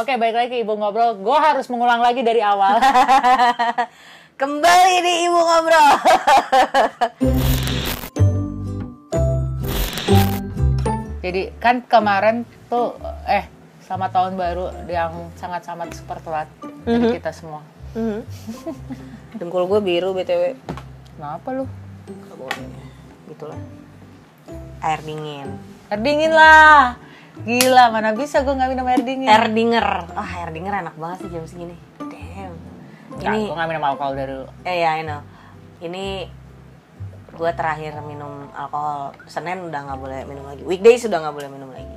Oke, baik lagi Ibu Ngobrol. Gue harus mengulang lagi dari awal. Kembali di Ibu Ngobrol. Jadi kan kemarin tuh eh sama tahun baru yang sangat-sangat super telat dari Mhm. kita semua. Dengkul gue biru BTW. Kenapa lu? Gak boleh. Gitulah. Air dingin. Air dingin lah. Gila, mana bisa gue nggak minum air dingin. Air dinger. Ah, air dinger enak banget sih jam segini. Damn. Ini gue nggak minum alkohol dari dulu. eh ya, I know. Ini gue terakhir minum alkohol Senin udah nggak boleh minum lagi. Weekdays sudah nggak boleh minum lagi.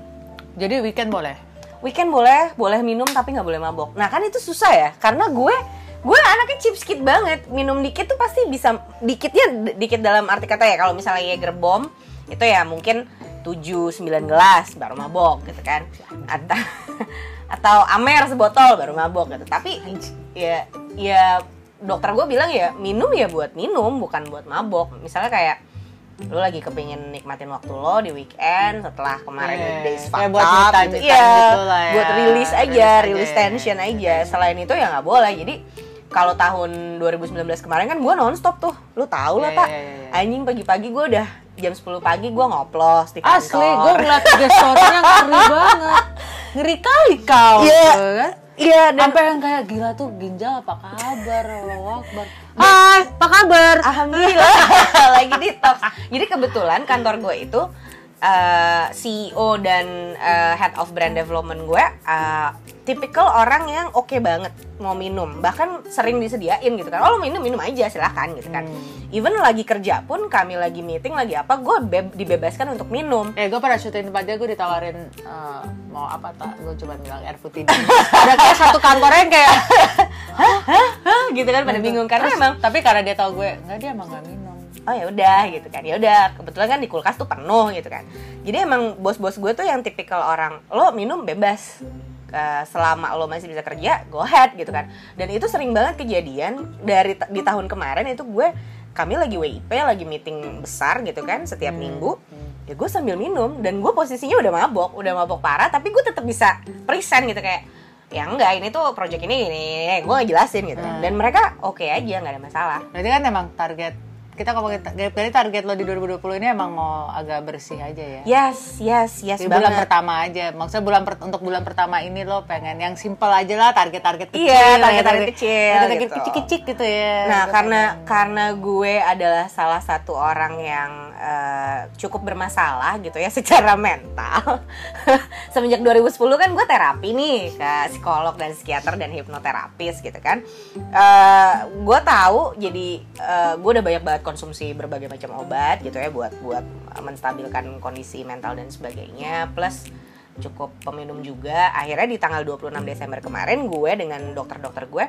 Jadi weekend boleh? Weekend boleh, boleh minum tapi nggak boleh mabok. Nah kan itu susah ya, karena gue gue anaknya cheapskate banget. Minum dikit tuh pasti bisa dikitnya dikit dalam arti kata ya. Kalau misalnya Jaeger bomb itu ya mungkin 7 9 gelas baru mabok gitu kan. Atau atau Amer sebotol baru mabok gitu. Tapi ya ya dokter gue bilang ya minum ya buat minum bukan buat mabok. Misalnya kayak lu lagi kepingin nikmatin waktu lo di weekend setelah kemarin Iya, weekdays kayak fucked buat up time, gitu. Iya, gitu lah ya. buat rilis aja, Rilis aja. rilis tension aja. Selain itu ya nggak boleh. Jadi kalau tahun 2019 kemarin kan gue nonstop tuh, lu tau lah Iya, pak. iya, iya. Anjing pagi-pagi gue udah jam 10 pagi gue ngoplos di kantor. Asli, gue ngeliat gesturnya ngeri banget. Ngeri kali kau. Iya. tuh, kan? Iya, dan Sampai yang kayak gila tuh ginjal apa kabar? Allah Akbar. Hai, apa kabar? Alhamdulillah lagi detox. Jadi kebetulan kantor gue itu eh, CEO dan eh, head of brand development gue eh, tipikal orang yang oke banget mau minum. Bahkan sering disediain gitu kan. Oh lo minum minum aja silahkan gitu kan. Even lagi kerja pun kami lagi meeting lagi apa gue be- dibebaskan untuk minum. Eh, gue pernah syuting tempat dia, gue ditawarin eh, mau apa tak? Gue cuma bilang air putih. Udah kayak satu kantornya yang kayak, Hah, gitu kan pada bingung karena Terus, emang tapi karena dia tahu gue, enggak dia emang gak minum. Oh ya udah gitu kan. Ya udah kebetulan kan di kulkas tuh penuh gitu kan. Jadi emang bos-bos gue tuh yang tipikal orang lo minum bebas selama lo masih bisa kerja go ahead gitu kan. Dan itu sering banget kejadian dari di tahun kemarin itu gue kami lagi WIP lagi meeting besar gitu kan setiap minggu. Ya gue sambil minum dan gue posisinya udah mabok udah mabok parah tapi gue tetap bisa present gitu kayak ya enggak ini tuh project ini ini, ini. gue ngejelasin gitu. Kan. dan mereka oke aja nggak ada masalah. Berarti kan emang target, kita ngomongin, berarti target lo di 2020 ini emang mau agak bersih aja ya? yes yes yes Di bulan banget pertama aja, maksudnya bulan per- untuk bulan pertama ini lo pengen yang simple aja lah, target-target kecil. Iya, ya, target-target kecil target-target gitu. kecil-kecil gitu ya. Nah, Lo karena pengen. karena gue adalah salah satu orang yang eh, cukup bermasalah gitu ya secara mental. Semenjak 2010 kan gue terapi nih ke psikolog dan psikiater dan hipnoterapis gitu kan. Eh, gue tahu jadi eh, gue udah banyak banget konsumsi berbagai macam obat gitu ya buat buat menstabilkan kondisi mental dan sebagainya. Plus cukup peminum juga. Akhirnya di tanggal 26 Desember kemarin gue dengan dokter-dokter gue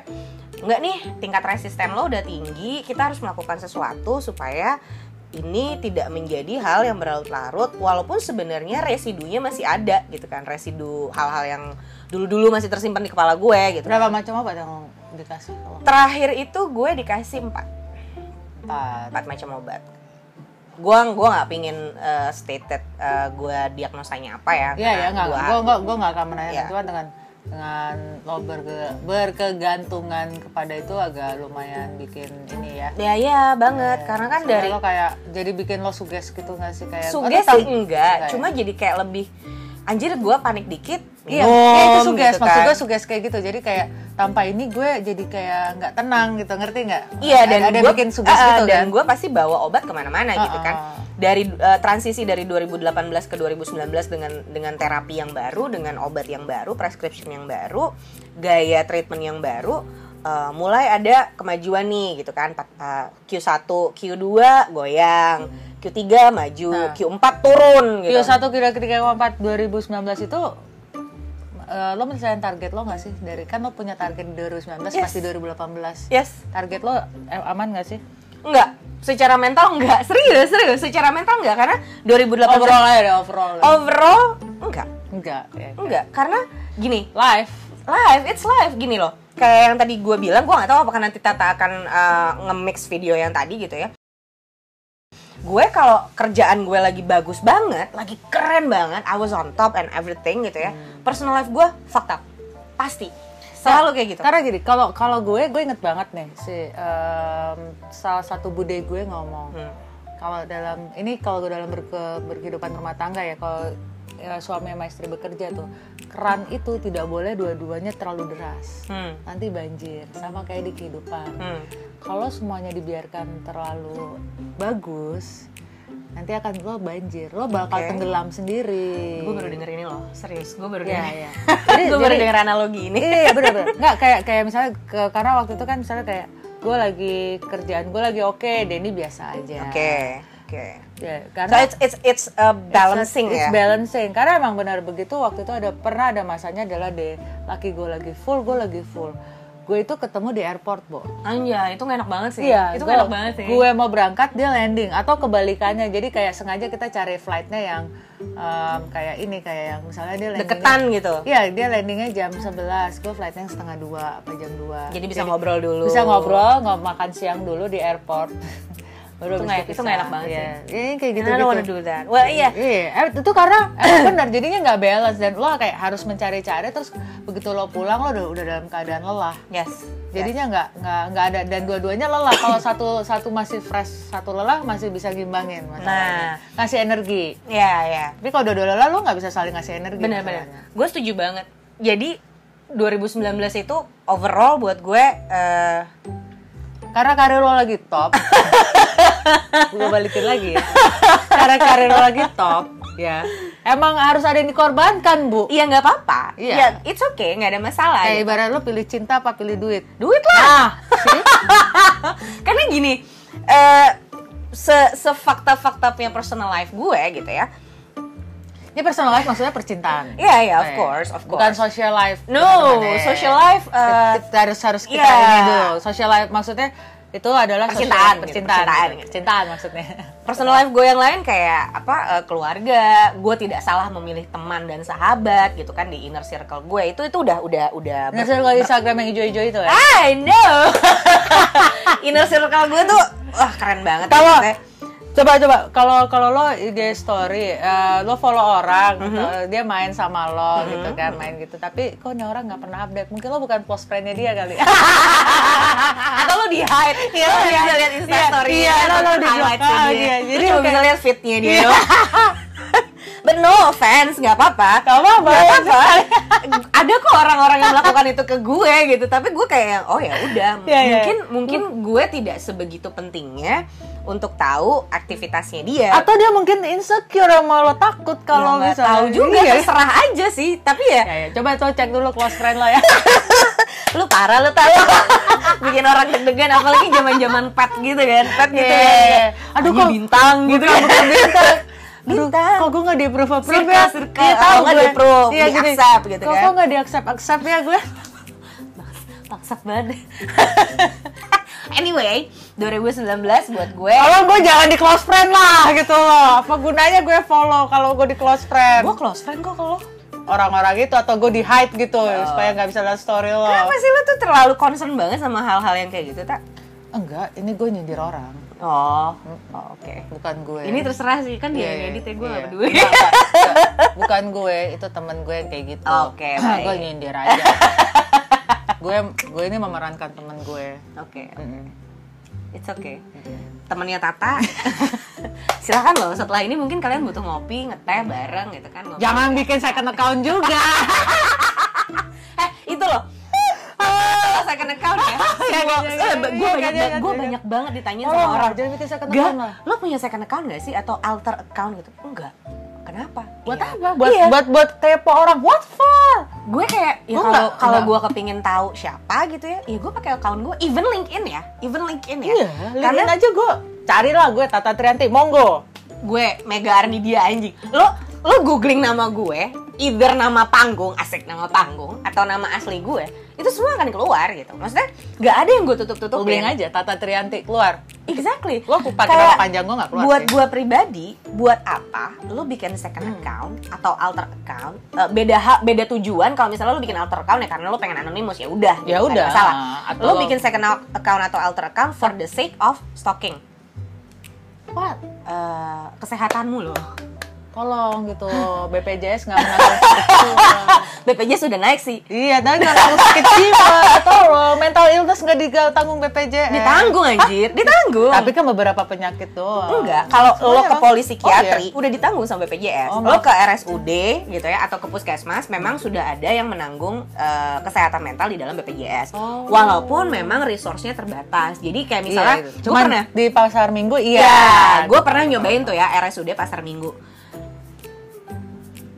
enggak nih tingkat resisten lo udah tinggi kita harus melakukan sesuatu supaya ini tidak menjadi hal yang berlarut-larut walaupun sebenarnya residunya masih ada gitu kan. Residu hal-hal yang dulu-dulu masih tersimpan di kepala gue gitu. Berapa macam obat yang dikasih? Terakhir itu gue dikasih empat Empat. empat macam obat gue gua nggak pingin uh, stated uh, gue diagnosanya apa ya Iya ya, karena enggak. gua- Gue enggak gue enggak akan menanyakan Iya. cuma dengan dengan lo berke- berkegantungan kepada itu agak lumayan bikin ini ya. ya ya banget karena kan dari lo kayak jadi bikin lo suges gitu nggak sih kayak suges "Oh, sih tau- enggak ya? cuma jadi kayak lebih anjir gue panik dikit Iya, minum, iya, itu suges. gitu Maksud kan. gue suges kayak gitu. Jadi kayak tanpa ini gue jadi kayak nggak tenang gitu, ngerti nggak? Iya dan ada, gue bikin suges ah, ah, gitu dan kan. gue pasti bawa obat ke mana-mana gitu Ah, kan. ah. Dari eh, transisi dari 2018 ke 2019 dengan dengan terapi yang baru, dengan obat yang baru, prescription yang baru, gaya treatment yang baru, eh, mulai ada kemajuan nih gitu kan. Eh, Q1, Q2 goyang, Q3 maju, Nah. Q4 turun gitu. Q1 kira kira 4 2019 itu eh, lo mencari target lo nggak sih dari kan lo punya target di 2019 Yes. pasti 2018 Yes. target lo eh, aman nggak sih Enggak, secara mental enggak. Serius, serius. Secara mental enggak karena 2018 overall aja deh overall overall enggak. enggak ya, Enggak, karena gini, live live, it's live gini loh. Kayak yang tadi gue bilang, gue nggak tahu apakah nanti Tata akan uh, nge-mix video yang tadi gitu ya. Gue kalau kerjaan gue lagi bagus banget, lagi keren banget, I was on top and everything gitu ya. Personal life gue fucked up. pasti selalu kayak gitu Karena gini, kalau kalau gue, gue inget banget nih si em, salah satu bude gue ngomong Hmm. kalau dalam ini kalau gue dalam berke- berkehidupan rumah tangga ya kalau ya, suami sama istri bekerja tuh keran itu tidak boleh dua-duanya terlalu deras. Hmm. Nanti banjir sama kayak di kehidupan. Hmm. Kalau semuanya dibiarkan terlalu bagus, nanti akan lo banjir, lo bakal Oke. tenggelam sendiri. gue baru denger ini loh serius gue baru Iya, denger iya. gue baru denger analogi ini Iya bener bener. Nggak kayak kayak misalnya ke, karena waktu itu kan misalnya kayak gue lagi kerjaan gue lagi oke, Denny biasa aja. oke oke Ya, so karena it's it's it's a balancing it's ya balancing. Karena emang benar begitu waktu itu ada pernah ada masanya adalah deh laki gue lagi full, gue lagi full. Gue itu ketemu di airport, Bo. Anja, itu enak banget sih. Iya, itu gua- enak banget sih. Gue mau berangkat, dia landing atau kebalikannya. Jadi kayak sengaja kita cari flightnya yang em, kayak ini kayak yang misalnya dia landingnya deketan gitu. Iya, dia landingnya jam 11, gue flightnya setengah dua apa jam 2 Jadi bisa ngobrol dulu. Bisa ngobrol, nggak makan siang dulu di airport. Baru Itu nggak- itu nggak enak banget Iya. Ini kayak gitu I don't wanna do that. Well, iya. Iya, eh, itu karena eh, benar jadinya nggak balance dan lo kayak harus mencari-cari terus begitu lo pulang lo udah, udah dalam keadaan lelah. Yes. Jadinya nggak nggak nggak ada dan dua-duanya lelah. Kalau satu satu masih fresh, satu lelah masih bisa gimbangin masalahnya. Ngasih energi. Iya, iya. Tapi kalau dua-dua lelah lo nggak bisa saling ngasih energi. Benar-benar. Gue setuju banget. Jadi 2019 itu overall buat gue eh, Karena karir lo lagi top. gue balikin lagi ya. Karena karir lagi top, ya. Emang harus ada yang dikorbankan, Bu. Iya nggak apa-apa. Iya. Ya, it's okay, nggak ada masalah. Kayak gitu. ibarat lo pilih cinta apa pilih duit. Duit lah. Ah? Karena gini, eh se sefakta-fakta punya personal life gue gitu ya. Ini personal life maksudnya percintaan. Iya, iya, of Eh, course, of Bukan course. social life. No, social life eh, kita harus harus kita iya. ini dulu. Social life maksudnya itu adalah social- Percintaan gitu, percintaan, percintaan gitu. percintaan maksudnya. personal life gue yang lain kayak apa eh, keluarga gue tidak salah memilih teman dan sahabat gitu kan di inner circle gue itu itu udah udah udah Nggak kalau Instagram yang hijau-hijau itu ya. I know inner circle gue tuh wah keren banget Kalau maksudnya. Coba coba kalau kalau lo IG story eh, lo follow orang gitu, Mhm. dia main sama lo gitu kan main gitu tapi kok ini orang nggak pernah update mungkin lo bukan close friendnya dia kali atau lo di hide Iya, lo iya. bisa lihat instastory Iya, lo- lo di highlightsnya belakang, dia iya. jadi lo bisa lihat fitnya dia. But no offense, nggak apa-apa. Gak apa-apa. Apa-apa. Ada kok orang-orang yang melakukan itu ke gue gitu, tapi gue kayak oh ya udah. Iya, iya. mungkin mungkin gue tidak sebegitu pentingnya untuk tahu aktivitasnya dia. atau dia mungkin insecure sama lo takut kalau Ya, misalnya tahu juga Iya. terserah aja sih. Tapi ya Ya, ya, coba tuh cek dulu close friend lo ya. lu parah lu tahu bikin orang deg-degan apalagi zaman-zaman pet gitu kan pet gitu Iya, kan iya, iya. aduh kok bintang gitu kan bukan bintang. Bintang. kok gue gak di approve approve ya? circle. Iya, tahu Kalau nggak gue. di approve, di accept gitu kok, kan. Kok gak di accept accept ya gue? maksat banget anyway 2019 buat gue Kalau gue jangan di close friend lah gitu loh. Apa gunanya gue follow kalau gue di close friend? gue close friend kok kalau Orang-orang gitu atau gue di hide gitu supaya nggak bisa lihat story lo. kenapa sih lu tuh terlalu concern banget sama hal-hal yang kayak gitu tak Enggak, ini gue nyindir orang, oh, oh oke bukan gue. ini terserah sih kan dia Iya, yang iya, edit ya gue iya. gak peduli enggak, enggak. Bukan gue, itu temen gue yang kayak gitu. Oke, baik. gue nyindir aja. gue gue ini memerankan temen gue. oke Mm-mm. It's okay temennya Tata silakan loh setelah ini mungkin kalian butuh ngopi ngeteh bareng gitu kan ngopi. Jangan bikin second account juga. eh itu loh Oh, second account ya? Gue banyak, gue banyak banget ditanyain Oh, sama orang. jangan bikin second account lah. lo punya second account gak sih atau alter account gitu? Enggak. Kenapa? Buat Iya. apa? Buat Iya. buat buat kepo orang. What for? gue kayak ya kalau kalau gue kepingin tahu siapa gitu ya, ya gue pakai account gue, even LinkedIn ya, even LinkedIn ya. Iya, Karena LinkedIn aja gue carilah gue Tata Trianti, monggo. gue Mega Arnidia anjing. Lo lo googling nama gue, either nama panggung, asik nama panggung atau nama asli gue, itu semua akan keluar gitu. Maksudnya nggak ada yang gue tutup-tutupin. Googling aja Tata Trianti keluar. Exactly. Lo pakai Kayak nama panjang gue nggak keluar Buat sih. gua pribadi, buat apa lo bikin second Hmm. account atau alter account? Eh, beda hak, beda tujuan. Kalau misalnya lo bikin alter account ya karena lo pengen anonimus ya udah. Ya gitu, ada udah. Atau- Lo bikin second account atau alter account for the sake of stalking. What? Eh, kesehatanmu loh. Tolong gitu BPJS nggak menanggung sakit jiwa BPJS sudah naik sih. iya tapi nggak menanggung sakit jiwa tolong mental illness nggak ditanggung BPJS Ditanggung anjir, ditanggung. tapi kan beberapa penyakit doang Enggak, kalau lo iya. ke poli psikiatri Oh, udah ditanggung sama BPJS. Oh, lo ke RSUD gitu ya atau ke puskesmas memang sudah ada yang menanggung eh, kesehatan mental di dalam BPJS. Oh. Walaupun memang resource-nya terbatas. Jadi kayak iya. misalnya Iya, gue cuman pernah di pasar minggu iya Ya, gue pernah nyobain tuh ya RSUD Pasar Minggu.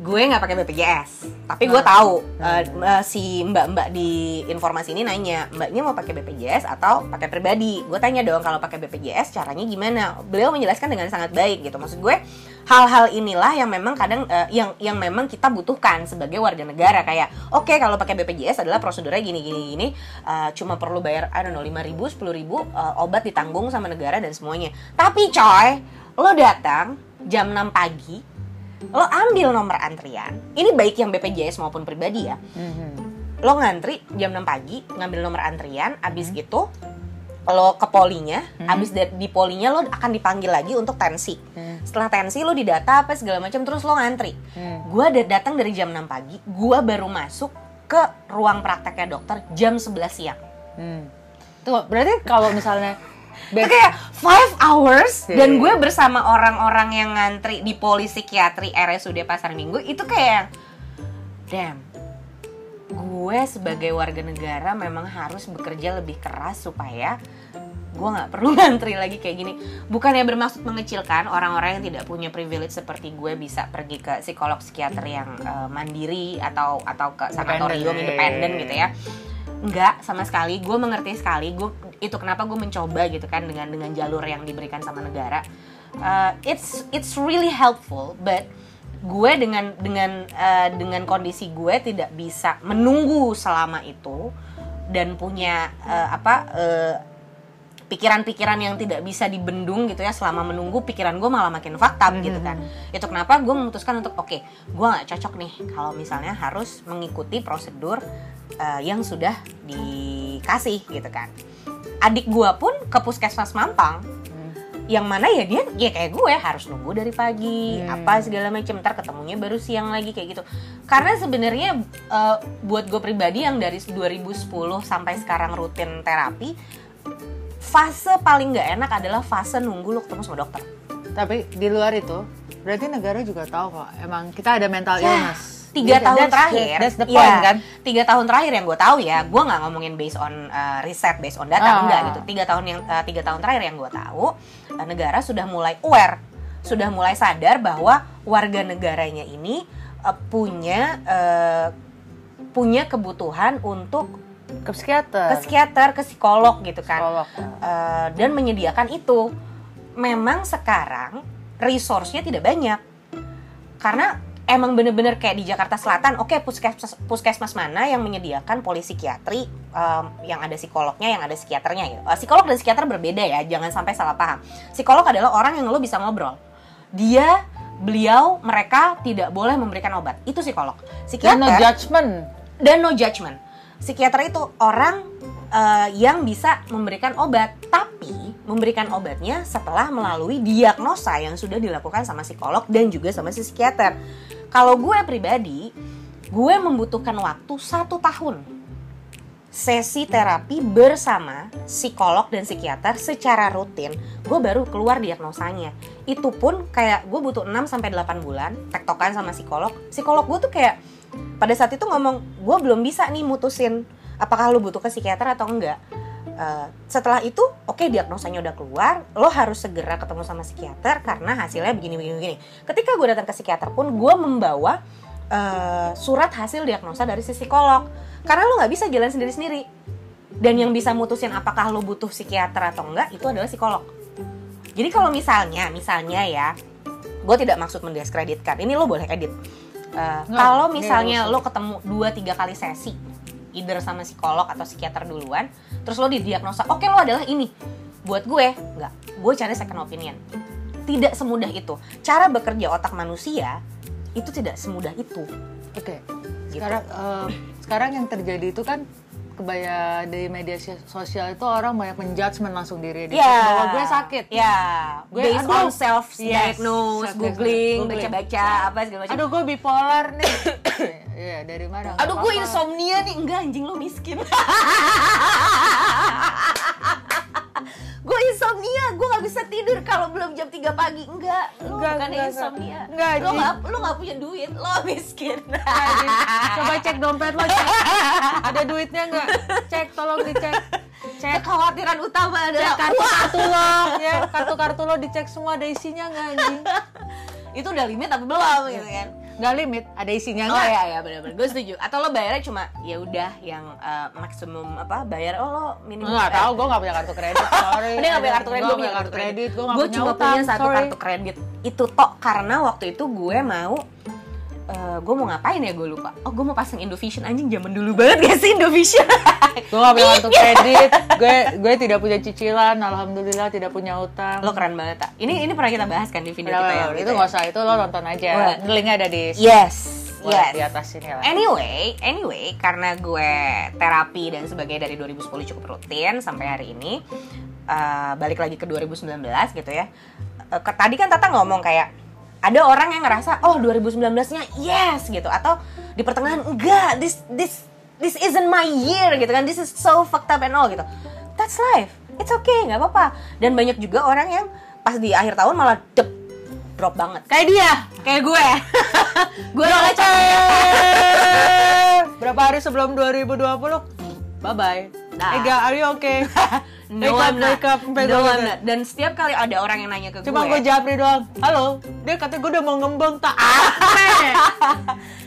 Gue nggak pakai BPJS, tapi gue tahu eh, eh, si mbak-mbak di informasi ini nanya, mbaknya mau pakai BPJS atau pakai pribadi? Gue tanya dong kalau pakai BPJS caranya gimana? Beliau menjelaskan dengan sangat baik gitu. Maksud gue hal-hal inilah yang memang kadang eh, yang yang memang kita butuhkan sebagai warga negara kayak oke kalau pakai BPJS adalah prosedurnya gini gini gini eh, cuma perlu bayar I don't know 5 ribu 10 ribu eh, obat ditanggung sama negara dan semuanya tapi coy lo datang jam 6 pagi lo ambil nomor antrian ini baik yang BPJS maupun pribadi ya Mhm. lo ngantri jam 6 pagi ngambil nomor antrian abis gitu lo ke polinya abis dari- di polinya lo akan dipanggil lagi untuk tensi Hmm. setelah tensi lo didata apa segala macam terus lo ngantri Hmm. gua da- datang dari jam 6 pagi gua baru masuk ke ruang prakteknya dokter jam 11 siang Hmm. Tuh, berarti kalau misalnya itu kayak five hours Iya. dan gue bersama orang-orang yang ngantri di poli psikiatri RSUD Pasar Minggu itu kayak damn gue sebagai warga negara memang harus bekerja lebih keras supaya gue nggak perlu ngantri lagi kayak gini bukannya bermaksud mengecilkan orang-orang yang tidak punya privilege seperti gue bisa pergi ke psikolog psikiater yang eh, mandiri atau atau ke sanatorium Independen, independen iya. gitu ya Enggak sama sekali. Gue mengerti sekali. Gue itu kenapa gue mencoba gitu kan dengan dengan jalur yang diberikan sama negara. Uh, it's it's really helpful but gue dengan dengan uh, dengan kondisi gue tidak bisa menunggu selama itu dan punya uh, apa uh, pikiran-pikiran yang tidak bisa dibendung gitu ya selama menunggu pikiran gue malah makin fakta gitu kan. Itu kenapa gue memutuskan untuk oke gue nggak cocok nih kalau misalnya harus mengikuti prosedur uh, yang sudah dikasih gitu kan adik gue pun ke puskesmas Mampang yang mana ya dia ya kayak gue harus nunggu dari pagi Hmm. apa segala macam ntar ketemunya baru siang lagi kayak gitu karena sebenarnya uh, buat gue pribadi yang dari 2010 sampai sekarang rutin terapi fase paling nggak enak adalah fase nunggu lo ketemu sama dokter Tapi di luar itu, berarti negara juga tahu kok. Emang kita ada mental Ya, illness. Tiga Jadi tahun that's the- terakhir That's the ya, point kan. tiga tahun terakhir yang gue tahu ya gue nggak ngomongin based on uh, riset based on data Ah. enggak gitu tiga tahun yang uh, tiga tahun terakhir yang gue tahu uh, negara sudah mulai aware sudah mulai sadar bahwa warga negaranya ini uh, punya uh, punya kebutuhan untuk Ke psikiater. ke psikiater ke psikolog gitu kan Psikolog. Eh, dan menyediakan itu. Memang sekarang resource-nya tidak banyak. Karena emang bener-bener kayak di Jakarta Selatan, oke puskesmas, puskesmas mana yang menyediakan poli psikiatri em, yang ada psikolognya, yang ada psikiaternya gitu. Psikolog dan psikiater berbeda ya, jangan sampai salah paham. Psikolog adalah orang yang lo bisa ngobrol. Dia, beliau, mereka tidak boleh memberikan obat. Itu psikolog. Dan Psikiater no judgment. dan no judgment. Psikiater itu orang eh, yang bisa memberikan obat, tapi memberikan obatnya setelah melalui diagnosa yang sudah dilakukan sama psikolog dan juga sama si psikiater. Kalau gue pribadi, gue membutuhkan waktu satu tahun sesi terapi bersama psikolog dan psikiater secara rutin, gue baru keluar diagnosanya. Itu pun kayak gue butuh 6 sampai 8 bulan tektokan sama psikolog. Psikolog gue tuh kayak pada saat itu ngomong, gue belum bisa nih mutusin apakah lu butuh ke psikiater atau enggak. Eh, setelah itu, oke diagnosanya udah keluar, lo harus segera ketemu sama psikiater karena hasilnya begini begini begini. Ketika gue datang ke psikiater pun, gue membawa eh, surat hasil diagnosa dari si psikolog. Karena lo nggak bisa jalan sendiri sendiri dan yang bisa mutusin apakah lo butuh psikiater atau enggak itu adalah psikolog. Jadi kalau misalnya misalnya ya gue tidak maksud mendiskreditkan ini lo boleh edit. Nggak, kalau misalnya lo ketemu dua tiga kali sesi either sama psikolog atau psikiater duluan terus lo didiagnosa oke lo adalah ini buat gue nggak gue cari second opinion tidak semudah itu cara bekerja otak manusia itu tidak semudah itu Oke. Gitu. Sekarang eh, sekarang yang terjadi itu kan kebaya di media si- sosial itu orang banyak menjudgment langsung diri dia Iya. bahwa gue sakit. Ya, Gue- based aduh. on self Yes, diagnose, self-diagnose. googling, Googling. baca-baca apa segala macam. Aduh gue bipolar nih. Iya dari mana? Aduh, gue insomnia nih. Enggak, anjing lo miskin. gue insomnia, gue nggak bisa tidur kalau belum jam 3 pagi. Enggak, lo Enggak, bukan enggak, insomnia. enggak. lo Enggak, nggak lo nggak punya duit, lo miskin. Coba cek dompet lo cek. Ada duitnya nggak? Cek tolong dicek. Cek Kekhawatiran utama adalah kartu-kartu lo ya kartu-kartu lo dicek semua ada isinya nggak anjing? itu udah limit tapi belum gitu kan. Nggak limit, ada isinya Oh nggak? iya iya benar-benar gue setuju. Atau lo bayarnya cuma ya udah yang eh, maksimum apa bayar oh lo minimum. Nggak eh, tahu, gue nggak punya kartu kredit. Sorry. Dia nggak punya kartu kredit, Gue punya kartu kredit, gue cuma punya satu kartu kredit. Itu tok karena waktu itu gue mau eh, gue mau ngapain ya gue lupa. Oh gue mau pasang Indovision anjing zaman dulu banget gak sih Indovision? Gue gak punya kartu kredit, gue gue tidak punya cicilan, alhamdulillah tidak punya utang. lo keren banget tak. Ini ini pernah kita bahas kan di video Udah, kita udah, itu itu ya? nggak usah, itu lo nonton aja. Wah. Linknya ada di Yes. Yes. di atas sini lah. Anyway, anyway, karena gue terapi dan sebagainya dari 2010 cukup rutin sampai hari ini, eh, balik lagi ke 2019 gitu ya. Eh, ke- tadi kan Tata ngomong kayak ada orang yang ngerasa oh 2019-nya yes gitu atau di pertengahan enggak this this this isn't my year gitu kan this is so fucked up and all gitu. That's life. It's okay, nggak apa-apa. Dan banyak juga orang yang pas di akhir tahun malah dep, drop banget. Kayak dia. Kayak gue. gue orangnya Berapa hari sebelum 2020? Bye bye. Nah. Ega, are you okay? No, wake up, I'm not. wake up, sampai No, gue I'm gitu. not. Dan setiap kali ada orang yang nanya ke Cuma gue, gue japri doang. Halo, dia katanya gue udah mau ngembang tak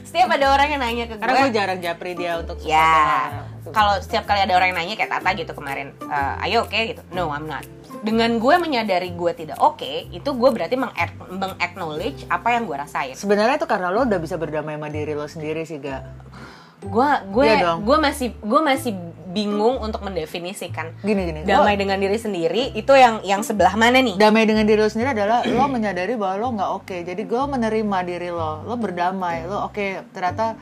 setiap ada orang yang nanya ke Karena gue, gue jarang japri dia untuk ya, hal. kalau setiap kali ada orang yang nanya kayak Tata gitu kemarin, "Eh, ayo oke gitu. No, I'm not. Dengan gue menyadari gue tidak oke, itu gue berarti meng- meng-acknowledge apa yang gue rasain. Sebenarnya itu karena lo udah bisa berdamai sama diri lo sendiri sih, Ga. Gue gue Iya dong. gue masih gue masih bingung untuk mendefinisikan Gini gini. damai lo- dengan diri sendiri itu yang yang sebelah mana nih? damai dengan diri lo sendiri adalah lo menyadari bahwa lo nggak oke. Jadi gue menerima diri lo, lo berdamai, lo oke ternyata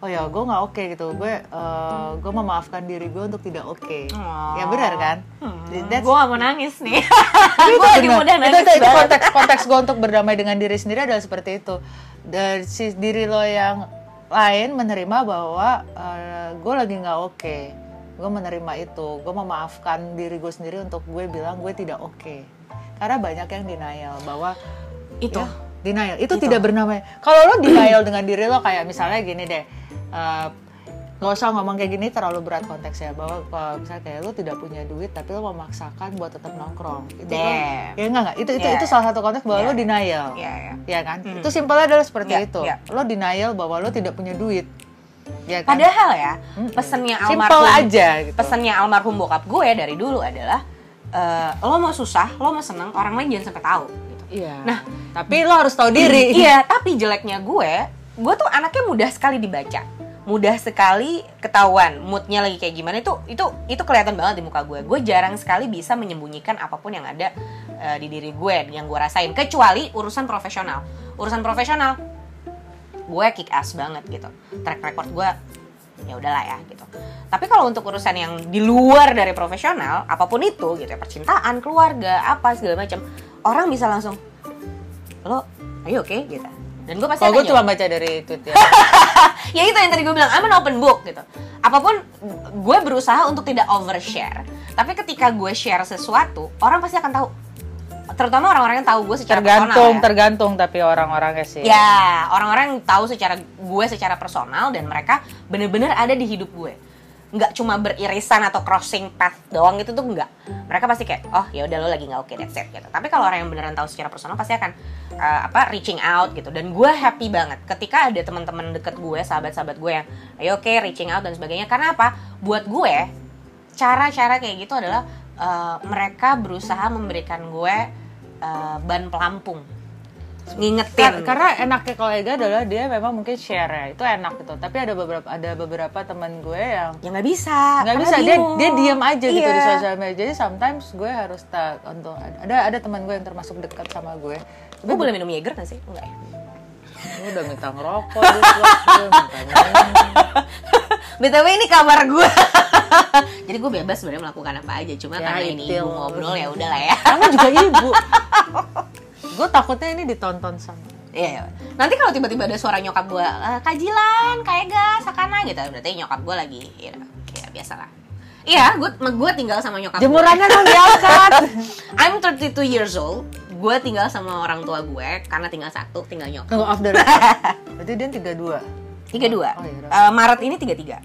oh ya gue nggak oke gitu. Gue eh, gue memaafkan diri gue untuk tidak oke. Oh. Ya benar kan? That's- gue gak mau nangis nih. Itu gue lagi Itu- nangis itu, itu banget. konteks konteks gue untuk berdamai dengan diri sendiri adalah seperti itu. Dari si diri lo yang lain menerima bahwa gue lagi nggak oke. Gue menerima itu. Gue memaafkan diri gue sendiri untuk gue bilang gue tidak oke. Karena banyak yang denial bahwa Itu. ya, denial itu, tidak bernama. Kalau lo denial dengan diri lo kayak misalnya gini deh. eh, nggak usah ngomong kayak gini terlalu berat konteksnya bahwa kalau misalnya kayak lo tidak punya duit tapi lo memaksakan buat tetap nongkrong itu kan ya enggak enggak itu itu Yeah. itu salah satu konteks bahwa Yeah. lo denial Iya, iya. ya kan itu simpelnya adalah seperti Yeah, itu yeah. lo denial bahwa lo tidak punya duit ya kan Padahal ya, pesennya Simple almarhum aja gitu. Pesennya almarhum bokap gue dari dulu adalah eh, lo mau susah, lo mau seneng, orang lain jangan sampai tahu. Gitu. iya Nah, tapi lo harus tahu diri iya, tapi jeleknya gue, gue tuh anaknya mudah sekali dibaca, mudah sekali ketahuan moodnya lagi kayak gimana itu itu itu kelihatan banget di muka gue. Gue jarang sekali bisa menyembunyikan apa pun yang ada eh, di diri gue yang gue rasain, kecuali urusan profesional. Urusan profesional, gue kick ass banget gitu. Track record gue ya udahlah ya gitu. Tapi kalau untuk urusan yang di luar dari profesional, apa pun itu gitu ya, percintaan, keluarga, apa segala macam, orang bisa langsung lo, ayo oke gitu. Dan gue pasti kalau gue cuma baca dari tweet ya ya itu yang tadi gue bilang, I'm an open book gitu. Apa pun gue berusaha untuk tidak overshare. Tapi ketika gue share sesuatu, orang pasti akan tahu. Terutama orang-orang yang tahu gue secara tergantung personal ya. tergantung tapi orang-orangnya sih Ya, orang-orang yang tahu secara gue secara personal dan mereka bener-bener ada di hidup gue. Nggak cuma beririsan atau crossing path doang gitu tuh enggak. Mereka pasti kayak, oh ya udah lo lagi nggak oke that's it gitu. Tapi kalau orang yang beneran tahu secara personal pasti akan uh, apa reaching out gitu. Dan gue happy banget ketika ada teman-teman deket gue, sahabat-sahabat gue yang, ayo oke reaching out dan sebagainya. Karena apa? Buat gue cara-cara kayak gitu adalah uh, mereka berusaha memberikan gue uh, ban pelampung. Ngingetin. Kar- karena enaknya kolega adalah dia memang mungkin share ya itu enak gitu. Tapi ada beberapa ada beberapa teman gue yang ya nggak bisa. Nggak bisa. Dia bingung. dia diam aja gitu di Iya. sosial media. Jadi sometimes gue harus tak untuk ada ada teman gue yang termasuk dekat sama gue. Gue boleh minum Jaeger nggak sih? Enggak ya? Lu udah minta ngerokok gue minta minum. btw ini kamar gue jadi gue bebas sebenarnya melakukan apa aja cuma Ya, karena ini ibu ngobrol ya udahlah ya Kamu juga ibu. gue takutnya ini ditonton sama. Iya, iya. nanti kalau tiba-tiba ada suara nyokap gue "Eh, kajilan kayak gas sakana gitu berarti nyokap gue lagi ya, ya biasa lah iya gue gue tinggal sama nyokap gue. Jemurannya dong diangkat. I'm 32 years old gue tinggal sama orang tua gue karena tinggal satu tinggal nyokap Tunggu off the record. Berarti dia tiga dua. Tiga dua Oh, iya. Eh, Maret ini tiga tiga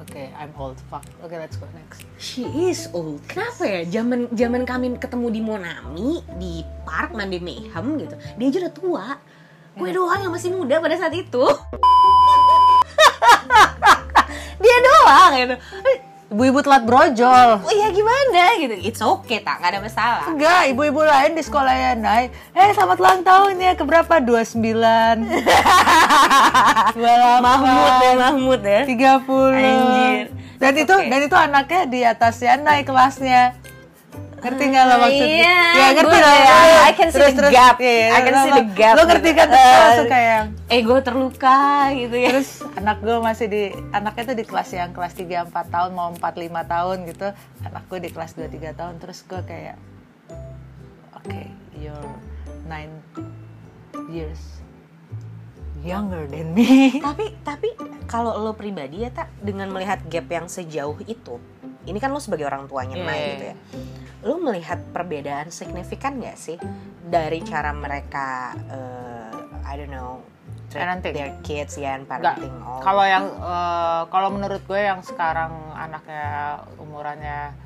Oke, I'm old. Fuck. Oke, let's go next. She is old. Kenapa ya? Zaman zaman kami ketemu di Monami di park mandi mayhem gitu. Dia aja udah tua. Gue doang yang masih muda pada saat itu. Dia doang gitu. Ibu-ibu telat brojol. Oh iya gimana gitu. It's okay tak, nggak ada masalah. Enggak, ibu-ibu lain di sekolah ya, Nay. Eh, selamat ulang tahun ya. Keberapa? 29. 28. Mahmud ya, Mahmud ya. 30. Anjir. Dan It's itu okay. dan itu anaknya di atasnya naik kelasnya. Ngerti nggak lo Ah, maksudnya? iya, ya ngerti lah ya. I can see the gap. I can see the lo- gap Lo ngerti kan terus langsung kayak yang Ego terluka gitu ya. terus anak gue masih di anaknya tuh di kelas yang kelas 3 4 tahun mau 4 5 tahun gitu. Anak gue di kelas 2 3 tahun terus gue kayak oke, you're 9 years younger than me. tapi tapi kalau lo pribadi ya tak dengan melihat gap yang sejauh itu ini kan lo sebagai orang tuanya Iya, Mai iya, gitu ya lo melihat perbedaan signifikan nggak sih dari cara mereka eh, I don't know treat Parenting. their kids ya Enggak. parenting all Kalau yang eh, kalau menurut gue yang sekarang anaknya umurannya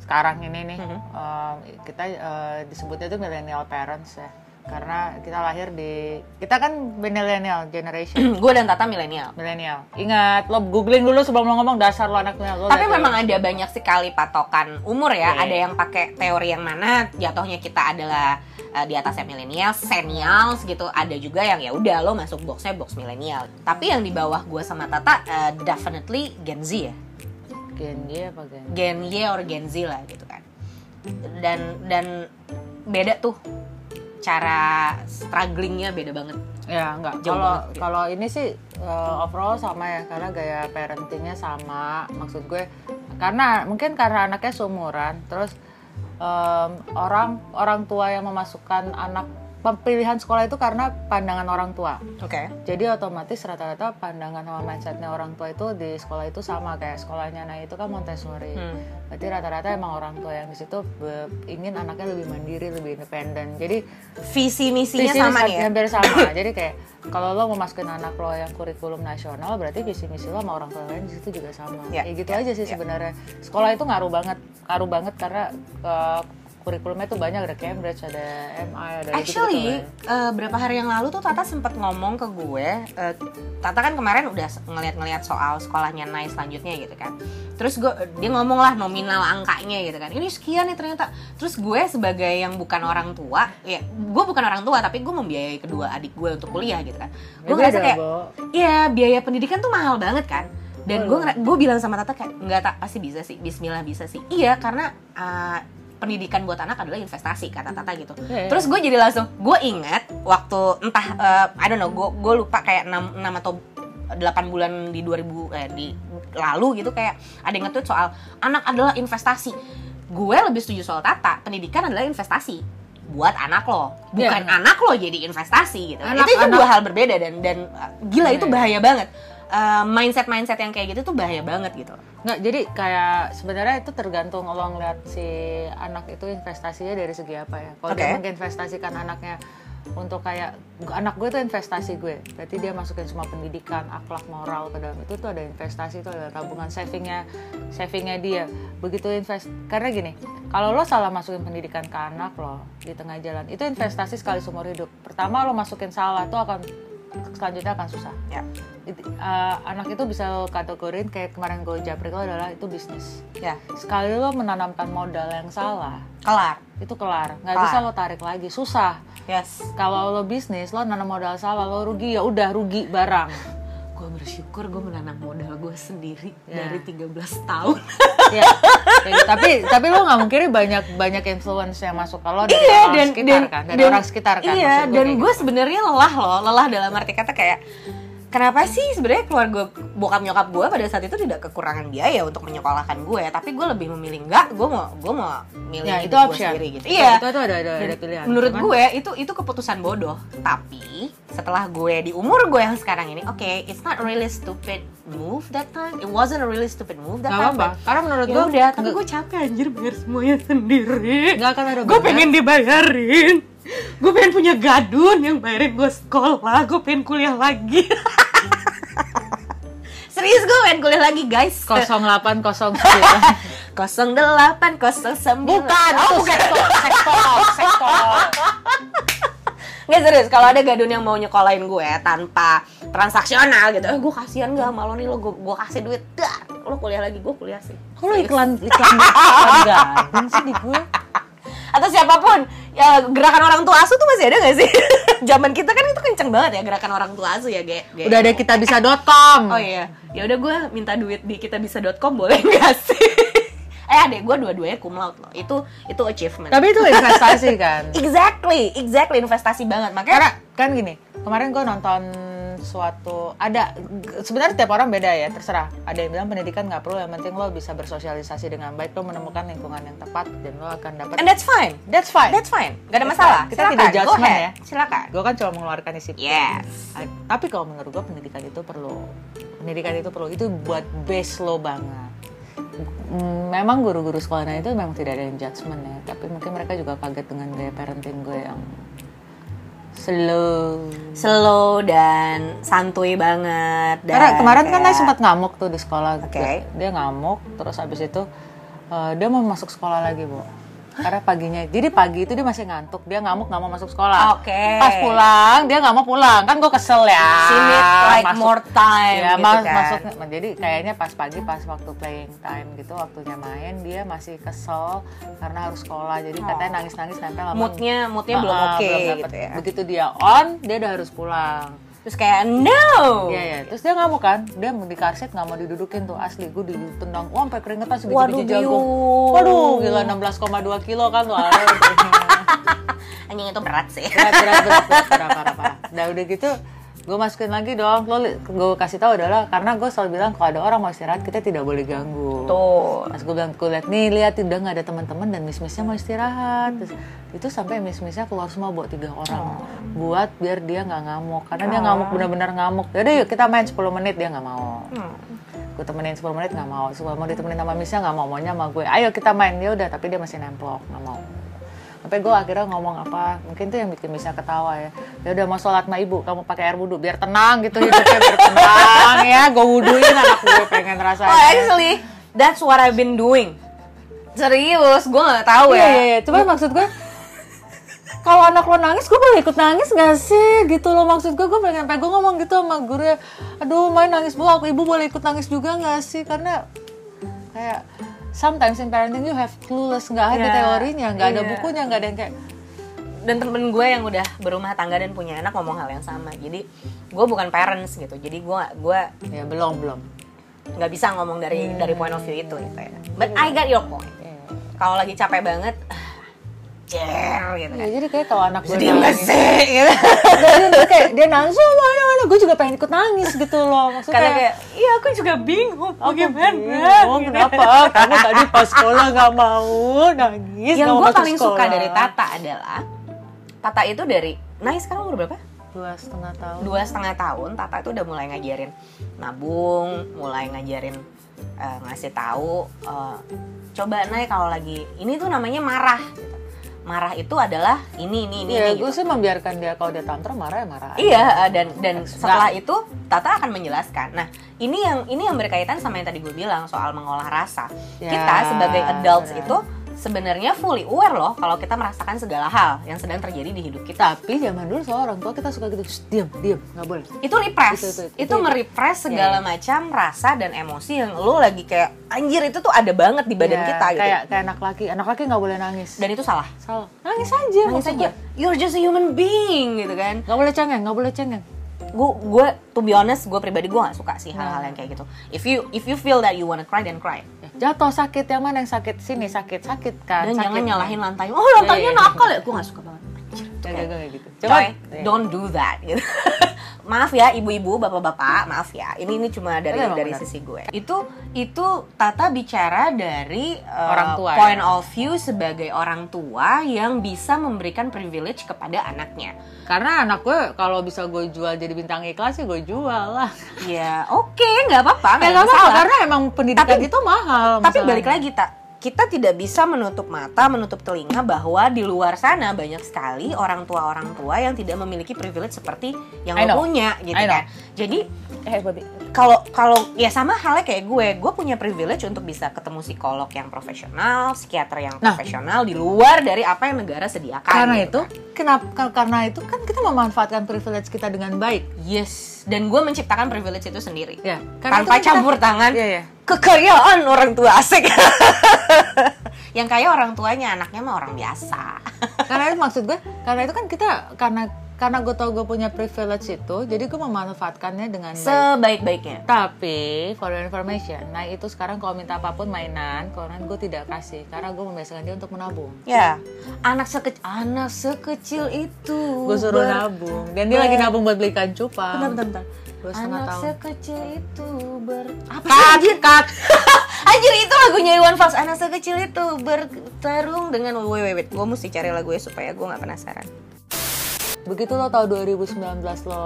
sekarang ini nih Mhm. eh, kita eh, disebutnya itu millennial parents ya. Karena kita lahir di kita kan millennial generation. gue dan Tata milenial milenial. Ingat, lo googling dulu sebelum lo ngomong dasar lo anak milenial. Lo tapi memang ada banyak sekali patokan umur ya. Iya. Ada yang pakai teori yang mana jatuhnya kita adalah eh, di atasnya milenial, senials gitu. Ada juga yang ya udah lo masuk boxnya box milenial. Tapi yang di bawah gue sama Tata eh, definitely Gen Z ya. Gen Y apa Gen? Gen Y or Gen Z lah gitu kan. Dan dan beda tuh cara strugglingnya beda banget. Ya enggak. Jauh Kalau kalau ini sih uh, overall sama ya karena gaya parentingnya sama. Maksud gue karena mungkin karena anaknya seumuran, terus um, orang orang tua yang memasukkan anak pilihan sekolah itu karena pandangan orang tua. Oke. Jadi otomatis rata-rata pandangan sama mindsetnya orang tua itu di sekolah itu sama kayak sekolahnya nah itu kan Montessori. Hmm. Berarti rata-rata emang orang tua yang di situ ingin anaknya lebih mandiri, lebih independen. Jadi Visi misinya visi sama nih ya. hampir sama. Jadi kayak kalau lo mau masukin anak lo yang kurikulum nasional, berarti visi misi lo sama orang tua lain di situ juga sama. Ya, Kayak gitu ya, aja sih ya. sebenarnya. Sekolah itu ngaruh banget, ngaruh banget karena eh, kurikulumnya tuh banyak ada Cambridge, ada MI, ada Actually, gitu-gitu eh, berapa hari yang lalu tuh Tata sempat ngomong ke gue. eh, Tata kan kemarin udah ngeliat-ngeliat soal sekolahnya Nai selanjutnya gitu kan. Terus gue dia ngomong lah nominal angkanya gitu kan. Ini sekian nih ternyata. Terus gue sebagai yang bukan orang tua, ya gue bukan orang tua tapi gue membiayai kedua adik gue untuk kuliah gitu kan. Gue ngerasa kayak. Iya biaya pendidikan tuh mahal banget kan dan gue gue bilang sama Tata kayak nggak tak pasti bisa sih Bismillah bisa sih iya karena uh, pendidikan buat anak adalah investasi kata Tata gitu. Iya, iya. terus gue jadi langsung gue ingat waktu entah uh, I don't know gue gue lupa kayak 6, 6 atau 8 bulan di 2000 eh, di lalu gitu kayak ada yang nge-tweet soal anak adalah investasi. Gue lebih setuju soal Tata pendidikan adalah investasi buat anak lo. Bukan Iya. anak lo jadi investasi gitu. Anak- itu itu anak- dua hal berbeda dan dan uh, gila itu Iya. bahaya banget mindset mindset yang kayak gitu tuh bahaya banget gitu Nggak, jadi kayak sebenarnya itu tergantung lo ngeliat si anak itu investasinya dari segi apa ya. Kalau Oke. dia menginvestasikan anaknya untuk kayak anak gue itu investasi gue, berarti dia masukin semua pendidikan, akhlak, moral ke dalam itu tuh ada investasi itu ada tabungan savingnya, savingnya dia. Begitu invest, karena gini, kalau lo salah masukin pendidikan ke anak lo di tengah jalan, itu investasi sekali seumur hidup. Pertama lo masukin salah tuh akan selanjutnya akan susah. Ya. It- uh, anak itu bisa kategorin kayak kemarin gue japri lo adalah itu bisnis. Ya. Sekali lo menanamkan modal yang salah kelar. itu kelar. Nggak Kelar. bisa lo tarik lagi susah. Yes. Kalau lo bisnis lo nanam modal salah lo rugi ya udah rugi barang gue bersyukur gue menanam modal gue sendiri Ya. dari 13 tahun ya, ya, tapi tapi lo nggak mungkin banyak banyak influence yang masuk kalau dari iya orang dan sekitar dan kan dari dan- orang sekitar kan iya dan gue gitu. sebenarnya lelah loh lelah dalam arti kata kayak kenapa sih sebenarnya keluarga bokap nyokap gue pada saat itu tidak kekurangan biaya untuk menyekolahkan gue? Tapi gue lebih memilih enggak gue mau gue mau milih ya itu gue sendiri gitu. Itu- iya. itu, itu ada ada, ada pilihan. menurut Cuman- gue itu itu keputusan bodoh. Tapi setelah gue di umur gue yang sekarang ini oke it's not really stupid move that time. It wasn't a really stupid move that nggak time apa karena menurut ya gue udah tapi gue capek anjir bayar semuanya sendiri. Nggak akan ada gue pengen dibayarin gue pengen punya gadun yang bayarin gue sekolah gue pengen kuliah lagi. Serius gue pengen kuliah lagi guys. 0809 08 09 bukan oh, bukan. sektor sektor sektor. Nggak serius, kalau ada gadun yang mau nyekolahin gue tanpa transaksional gitu Eh gue kasihan gak sama lo nih, lo gue, gue kasih duit. Dar, lo kuliah lagi, gue kuliah sih. Kalau iklan iklan iklan gadun sih di gue Atau siapa pun, ya gerakan orang tua asuh tuh masih ada gak sih? Zaman kita kan itu kenceng banget ya gerakan orang tua asuh ya, Ge. Ge. udah ada kita bisa.com Oh iya, ya udah gue minta duit di kitabisa.com boleh gak sih? eh adek gue dua-duanya cum laude loh, itu itu achievement. Tapi itu investasi kan? Exactly, exactly. Investasi banget. Makanya karena kan gini kemarin gue nonton suatu ada sebenarnya tiap orang beda ya terserah ada yang bilang pendidikan nggak perlu yang penting lo bisa bersosialisasi dengan baik lo menemukan lingkungan yang tepat dan lo akan dapat And that's fine that's fine That's fine, gak ada That's masalah. fine. Kita Silakan, tidak ahead. ya. Silakan. gue kan cuma mengeluarkan isi Yes. Tapi kalau menurut gue pendidikan itu perlu pendidikan itu perlu itu buat base lo banget memang guru-guru sekolahnya itu memang tidak ada yang judgement ya tapi mungkin mereka juga kaget dengan gaya parenting gue yang slow Slow dan santuy banget. Dan Karena kemarin kan kayak- dia sempat ngamuk tuh di sekolah. Oke. Dia ngamuk, terus habis itu eh, dia mau masuk sekolah lagi, Bu. Karena paginya, jadi pagi itu dia masih ngantuk, dia ngamuk nggak mau masuk sekolah. Oke. Pas pulang, dia nggak mau pulang, kan gue kesel ya. Need like Masuk- more time Ya, gitu mas- kan. masuk, jadi kayaknya pas pagi, pas waktu playing time gitu, waktunya main, dia masih kesel karena harus sekolah. Jadi katanya nangis-nangis nempel sama Moodnya, moodnya belum oke dapet. gitu ya. Begitu dia on, dia udah harus pulang. Terus kayak no. Iya ya, terus dia ngamuk kan, dia di karset nggak mau didudukin tuh asli, gue ditendang, wah sampai keringetan Waduh, biji jagung. Waduh, gila 16,2 kilo kan tuh. Anjing itu berat sih. berat, berat, berat, berat, parah, parah, parah. Nah udah gitu, gue masukin lagi dong, lo gue kasih tahu adalah karena gue selalu bilang kalau ada orang mau istirahat kita tidak boleh ganggu. Tuh. Pas gue bilang, gue lihat nih, lihat udah nggak ada teman-teman dan miss-missnya mau istirahat. Terus, itu sampai miss-missnya keluar semua buat tiga orang, buat biar dia nggak ngamuk. Karena dia ngamuk benar-benar ngamuk. Yaudah yuk kita main 10 menit dia nggak mau. Hmm. Gue temenin 10 menit nggak mau. Semua mau ditemenin sama missnya nggak mau, maunya sama gue. Ayo kita main dia udah, tapi dia masih nemplok nggak mau. Sampai gue akhirnya ngomong apa, mungkin tuh yang bikin missnya ketawa ya. Ya udah mau sholat sama ibu, kamu pakai air wudhu biar tenang gitu hidupnya biar tenang ya. Gue wudhuin anak gue pengen rasanya. Oh actually, that's what I've been doing. Serius, gue nggak tahu ya. iya, iya. Cuma maksud gue, kalau anak lo nangis, gue boleh ikut nangis gak sih? Gitu loh maksud gue, gue pengen, gue ngomong gitu sama guru ya. Aduh, main nangis bu, aku ibu boleh ikut nangis juga gak sih? Karena kayak sometimes in parenting you have clueless, nggak ada Iya, teorinya, nggak ada iya. bukunya, nggak ada yang kayak dan temen gue yang udah berumah tangga dan punya anak ngomong hal yang sama jadi gue bukan parents gitu jadi gue gue ya belum belum. nggak bisa ngomong dari Hmm. dari point of view itu gitu ya but I got your point kalau lagi capek banget jer gitu Ya, kan jadi kayak kalau anak gue gak nangis, sih gitu dia, kayak dia nangis, oh mana mana, gue juga pengen ikut nangis gitu loh. Maksudnya karena kayak iya aku juga bingung Aku bagaimana bingung, gitu. kenapa? Kamu tadi pas sekolah nggak mau nangis, yang gue paling suka sekolah. dari Tata adalah Tata itu dari nah sekarang umur berapa dua setengah tahun. dua setengah tahun Tata itu udah mulai ngajarin nabung mulai ngajarin eh, ngasih tahu eh, coba naik kalau lagi ini tuh namanya marah gitu. Marah itu adalah ini ini ini, Iya, ini gue gitu. sih membiarkan dia kalau dia tantrum marah ya marah. aja. Iya eh, dan dan Nggak. setelah itu Tata akan menjelaskan. Nah ini yang ini yang berkaitan sama yang tadi gue bilang soal mengolah rasa. Ya, Kita sebagai adults benar. itu sebenarnya fully aware loh kalau kita merasakan segala hal yang sedang terjadi di hidup kita. Tapi zaman dulu soal orang tua kita suka gitu, "Shh, diam, diam, nggak boleh. Itu repress. Itu- Itu, itu- itu- itu. merepress segala macam rasa dan emosi yang lo lagi kayak anjir itu tuh ada banget di badan Ya, kita gitu. Kayak kayak anak laki, anak laki nggak boleh nangis. Dan itu salah. Salah. Nangis aja. Nangis aja. You're just a human being gitu kan. Nggak boleh cengeng, nggak boleh cengeng. gue gue to be honest gue pribadi gue nggak suka sih hal-hal yang kayak gitu if you if you feel that you wanna cry then cry jatuh sakit yang mana? Yang sakit sini sakit sakit kan? Dan sakit. jangan nyalahin lantai. Oh lantainya Iya, iya. nakal ya. Gue nggak suka banget. Jangan- jangan kayak gitu Coy, Coba- don't do that gitu. maaf ya ibu-ibu, bapak-bapak, maaf ya. Ini ini cuma dari Tapi emang dari benar. sisi gue. Itu itu Tata bicara dari uh, Orang tua, point ya? of view sebagai orang tua yang bisa memberikan privilege kepada anaknya. karena anak gue kalau bisa gue jual jadi bintang iklan sih gue jual lah Ya, oke, nggak apa-apa, ya nggak apa-apa karena emang pendidikan Tapi- itu mahal Tapi masalahnya. balik lagi tak, kita tidak bisa menutup mata, menutup telinga bahwa di luar sana banyak sekali orang tua orang tua yang tidak memiliki privilege seperti yang lo punya gitu kan. Jadi eh kalau kalau ya sama halnya kayak gue, gue punya privilege untuk bisa ketemu psikolog yang profesional, psikiater yang Nah. profesional di luar dari apa yang negara sediakan. karena gitu itu kenapa kar- karena itu kan kita memanfaatkan privilege kita dengan baik yes, dan gue menciptakan privilege itu sendiri. ya karena Tanpa itu kita- campur tangan. Iya, iya. Kekayaan orang tua asik. yang kaya orang tuanya, anaknya mah orang biasa. karena itu maksud gue karena itu kan kita karena karena gue tau gue punya privilege itu jadi gue memanfaatkannya dengan baik Sebaik-baiknya. tapi for your information nah itu sekarang kalau minta apa pun mainan koran gue tidak kasih karena gue membiasakan dia untuk menabung Ya, anak sekecil anak sekecil itu. gue suruh ber- nabung dan dia ber- lagi nabung buat beli ikan cupang Bentar, bentar, bentar. Dua Anak tahun. sekecil itu ber apa sih anjir? cut Anjir itu lagunya Iwan Fals Anak sekecil itu bertarung dengan Wait wait wait Gue mesti cari lagu ya supaya gue gak penasaran begitu lo tau 2019 lo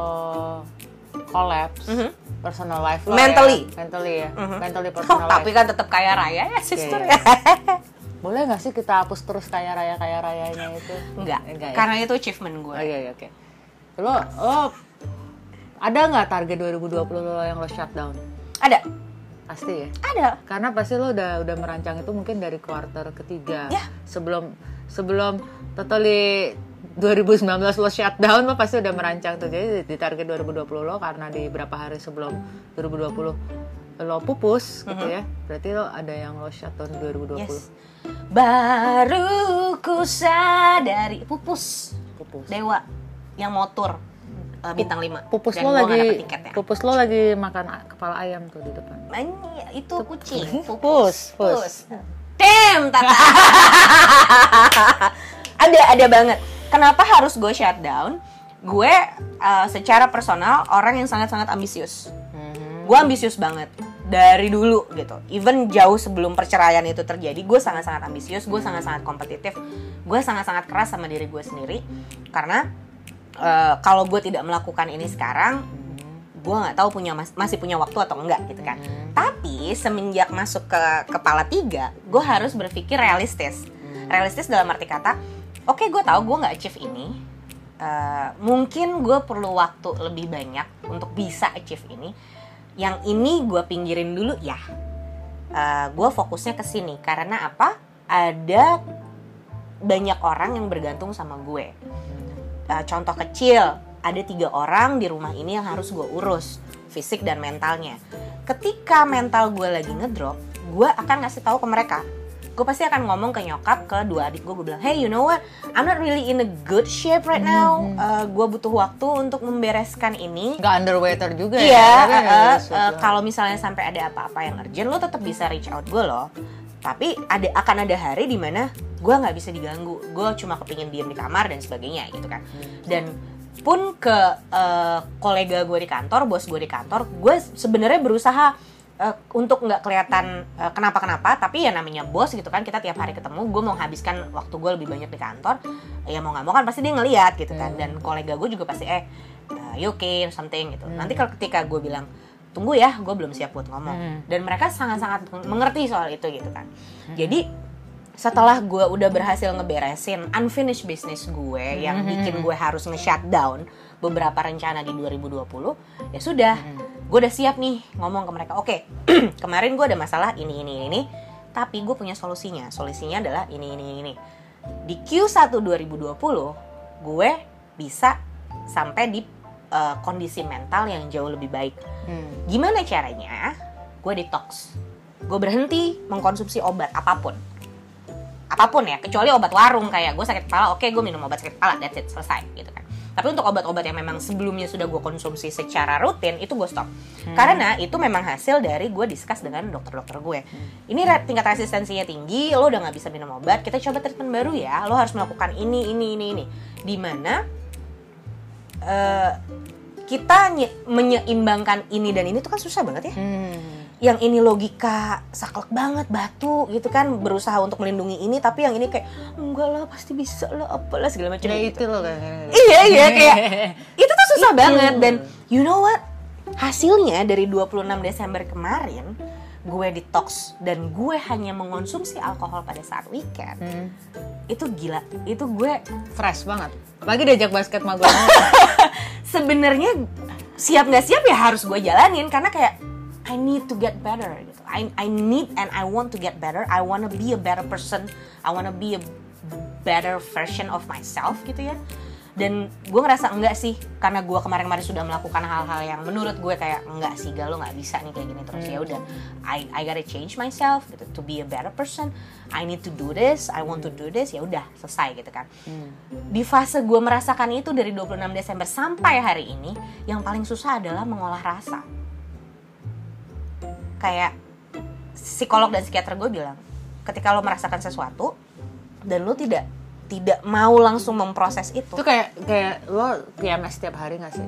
collapse Mhm. personal life lo Mentally. ya. mentally ya Mhm. mentally Oh, personal tapi life kan tetap kaya raya ya sister Iya, ya boleh nggak sih kita hapus terus kaya raya kaya rayanya itu Enggak, Enggak ya? karena itu achievement gue Oh iya iya oke. Lo lo ada nggak target 2020 lo yang lo shutdown? Ada, Pasti ya. ada Karena pasti lo udah udah merancang itu mungkin dari kuarter ketiga. Ya. Sebelum sebelum totally 2019 lo shutdown lo pasti udah merancang tuh. Jadi di target 2020 lo karena di berapa hari sebelum 2020 lo pupus gitu ya. Berarti lo ada yang lo shutdown 2020. Yes Baru ku sadari Pupus Pupus. Dewa Yang motor eh, Bintang 5 Pupus Dan lo lagi tiketnya. pupus lo lagi makan kepala ayam tuh di depan. Ini itu kucing Pus, pus. Damn Tata Ada ada banget Kenapa harus gue shutdown Gue eh, secara personal Orang yang sangat-sangat ambisius Mhm. Gue ambisius banget dari dulu gitu. Even jauh sebelum perceraian itu terjadi, gue sangat-sangat ambisius, gue sangat-sangat kompetitif, gue sangat-sangat keras sama diri gue sendiri. Karena eh, kalau gue tidak melakukan ini sekarang, gue nggak tahu punya mas- masih punya waktu atau enggak gitu kan. Tapi semenjak masuk ke kepala tiga, gue harus berpikir realistis. Realistis dalam arti kata, oke gue tahu gue nggak achieve ini. Eh, mungkin gue perlu waktu lebih banyak untuk bisa achieve ini. Yang ini gue pinggirin dulu ya. gue fokusnya ke sini karena apa? Ada banyak orang yang bergantung sama gue. Eh, contoh kecil, ada tiga orang di rumah ini yang harus gue urus fisik dan mentalnya. Ketika mental gue lagi ngedrop, gue akan ngasih tahu ke mereka. Gue pasti akan ngomong ke nyokap, ke dua adik gue, gue bilang, hey you know what, I'm not really in a good shape right now. gue butuh waktu untuk membereskan ini. Nggak underwater juga Iya, ya. eh, eh, harus eh, shutdown. kalau misalnya sampai ada apa-apa yang urgent, lo tetap bisa reach out gue loh. Tapi ada akan ada hari di mana gue nggak bisa diganggu, gue cuma kepingin diem di kamar dan sebagainya gitu kan. Dan pun ke eh, kolega gue di kantor, bos gue di kantor, gue sebenarnya berusaha eh, untuk nggak kelihatan eh, kenapa-kenapa, tapi ya namanya bos gitu kan, kita tiap hari ketemu, gue mau habiskan waktu gue lebih banyak di kantor, ya mau nggak mau kan pasti dia ngeliat gitu kan, dan kolega gue juga pasti eh uh, you okay something gitu. Nanti kalau ketika gue bilang tunggu ya, gue belum siap buat ngomong. Hmm. Dan mereka sangat-sangat mengerti soal itu gitu kan. Jadi setelah gue udah berhasil ngeberesin unfinished business gue yang bikin gue harus nge-shutdown beberapa rencana di 2020, ya sudah, gue udah siap nih ngomong ke mereka. Oke, kemarin gue ada masalah ini ini ini, tapi gue punya solusinya. Solusinya adalah ini ini ini. Di Q1 2020, gue bisa sampai di uh, kondisi mental yang jauh lebih baik. Hmm. Gimana caranya? Gue detox. Gue berhenti mengkonsumsi obat apa pun. Apa pun ya, kecuali obat warung kayak gue sakit kepala, oke gue minum obat sakit kepala, that's it, selesai gitu kan. Tapi untuk obat-obat yang memang sebelumnya sudah gue konsumsi secara rutin itu gue stop. Karena itu memang hasil dari gue discuss dengan dokter-dokter gue. Ini re- tingkat resistensinya tinggi lo udah nggak bisa minum obat kita coba treatment baru ya. Lo harus melakukan ini ini ini ini. Di mana eh, kita nye- menyeimbangkan ini dan ini tuh kan susah banget ya. Hmm. Yang ini logika saklek banget batu gitu kan berusaha untuk melindungi ini tapi yang ini kayak enggak lah pasti bisa lah apalah segala macam Ya gitu. itu loh kan. iya iya kayak itu tuh susah Itu. banget dan you know what hasilnya dari 26 Desember kemarin gue detox dan gue hanya mengonsumsi alkohol pada saat weekend Hmm. itu gila itu gue Fresh banget. Lagi diajak basket sama gue. sebenarnya siap nggak siap ya harus gue jalanin karena kayak I need to get better gitu. I I need and I want to get better. I wanna be a better person. I wanna be a better version of myself gitu ya. Dan gue ngerasa enggak sih karena gue kemarin-kemarin sudah melakukan hal-hal yang menurut gue kayak enggak sih gal lo nggak bisa nih kayak gini terus ya udah I I gotta change myself gitu to be a better person I need to do this I want to do this ya udah selesai gitu kan di fase gue merasakan itu dari 26 Desember sampai hari ini yang paling susah adalah mengolah rasa kayak psikolog dan psikiater gue bilang ketika lo merasakan sesuatu dan lo tidak tidak mau langsung memproses itu itu kayak kayak lo PMS setiap hari gak sih?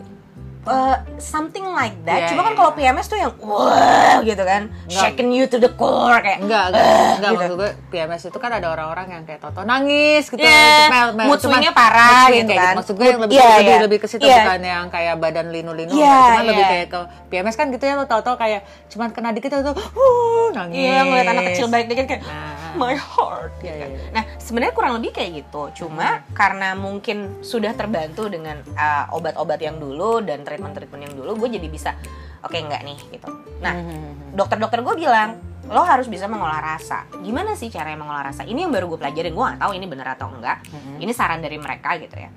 Uh, something like that Iya, cuma kan iya. kalau PMS tuh yang wah gitu kan shaking you to the core kayak Enggak, enggak, enggak gitu. maksud gue PMS itu kan ada orang-orang yang kayak Toto nangis gitu. Itu mel- mel- mood swingnya parah mood swing gitu kayak kan. Maksud gue yang lebih Iya, lebih, iya. lebih ke situ Iya. bukan yang kayak badan linu-linu. Enggak. cuman lebih iya. kayak ke PMS kan gitu ya lo tau-tau kayak cuman kena dikit tuh uh nangis. Iya ngeliat anak kecil baik dikit kayak Nah. My heart. Kan. iya, iya. Nah sebenarnya kurang lebih kayak gitu. Cuma karena mungkin sudah terbantu dengan uh, obat-obat yang dulu dan treatment-treatment yang dulu, gue jadi bisa oke enggak nih gitu. Nah Hmm. dokter-dokter gue bilang lo harus bisa mengolah rasa. Gimana sih caranya mengolah rasa? Ini yang baru gue pelajarin. Gue nggak tahu ini bener atau enggak. Ini saran dari mereka gitu ya.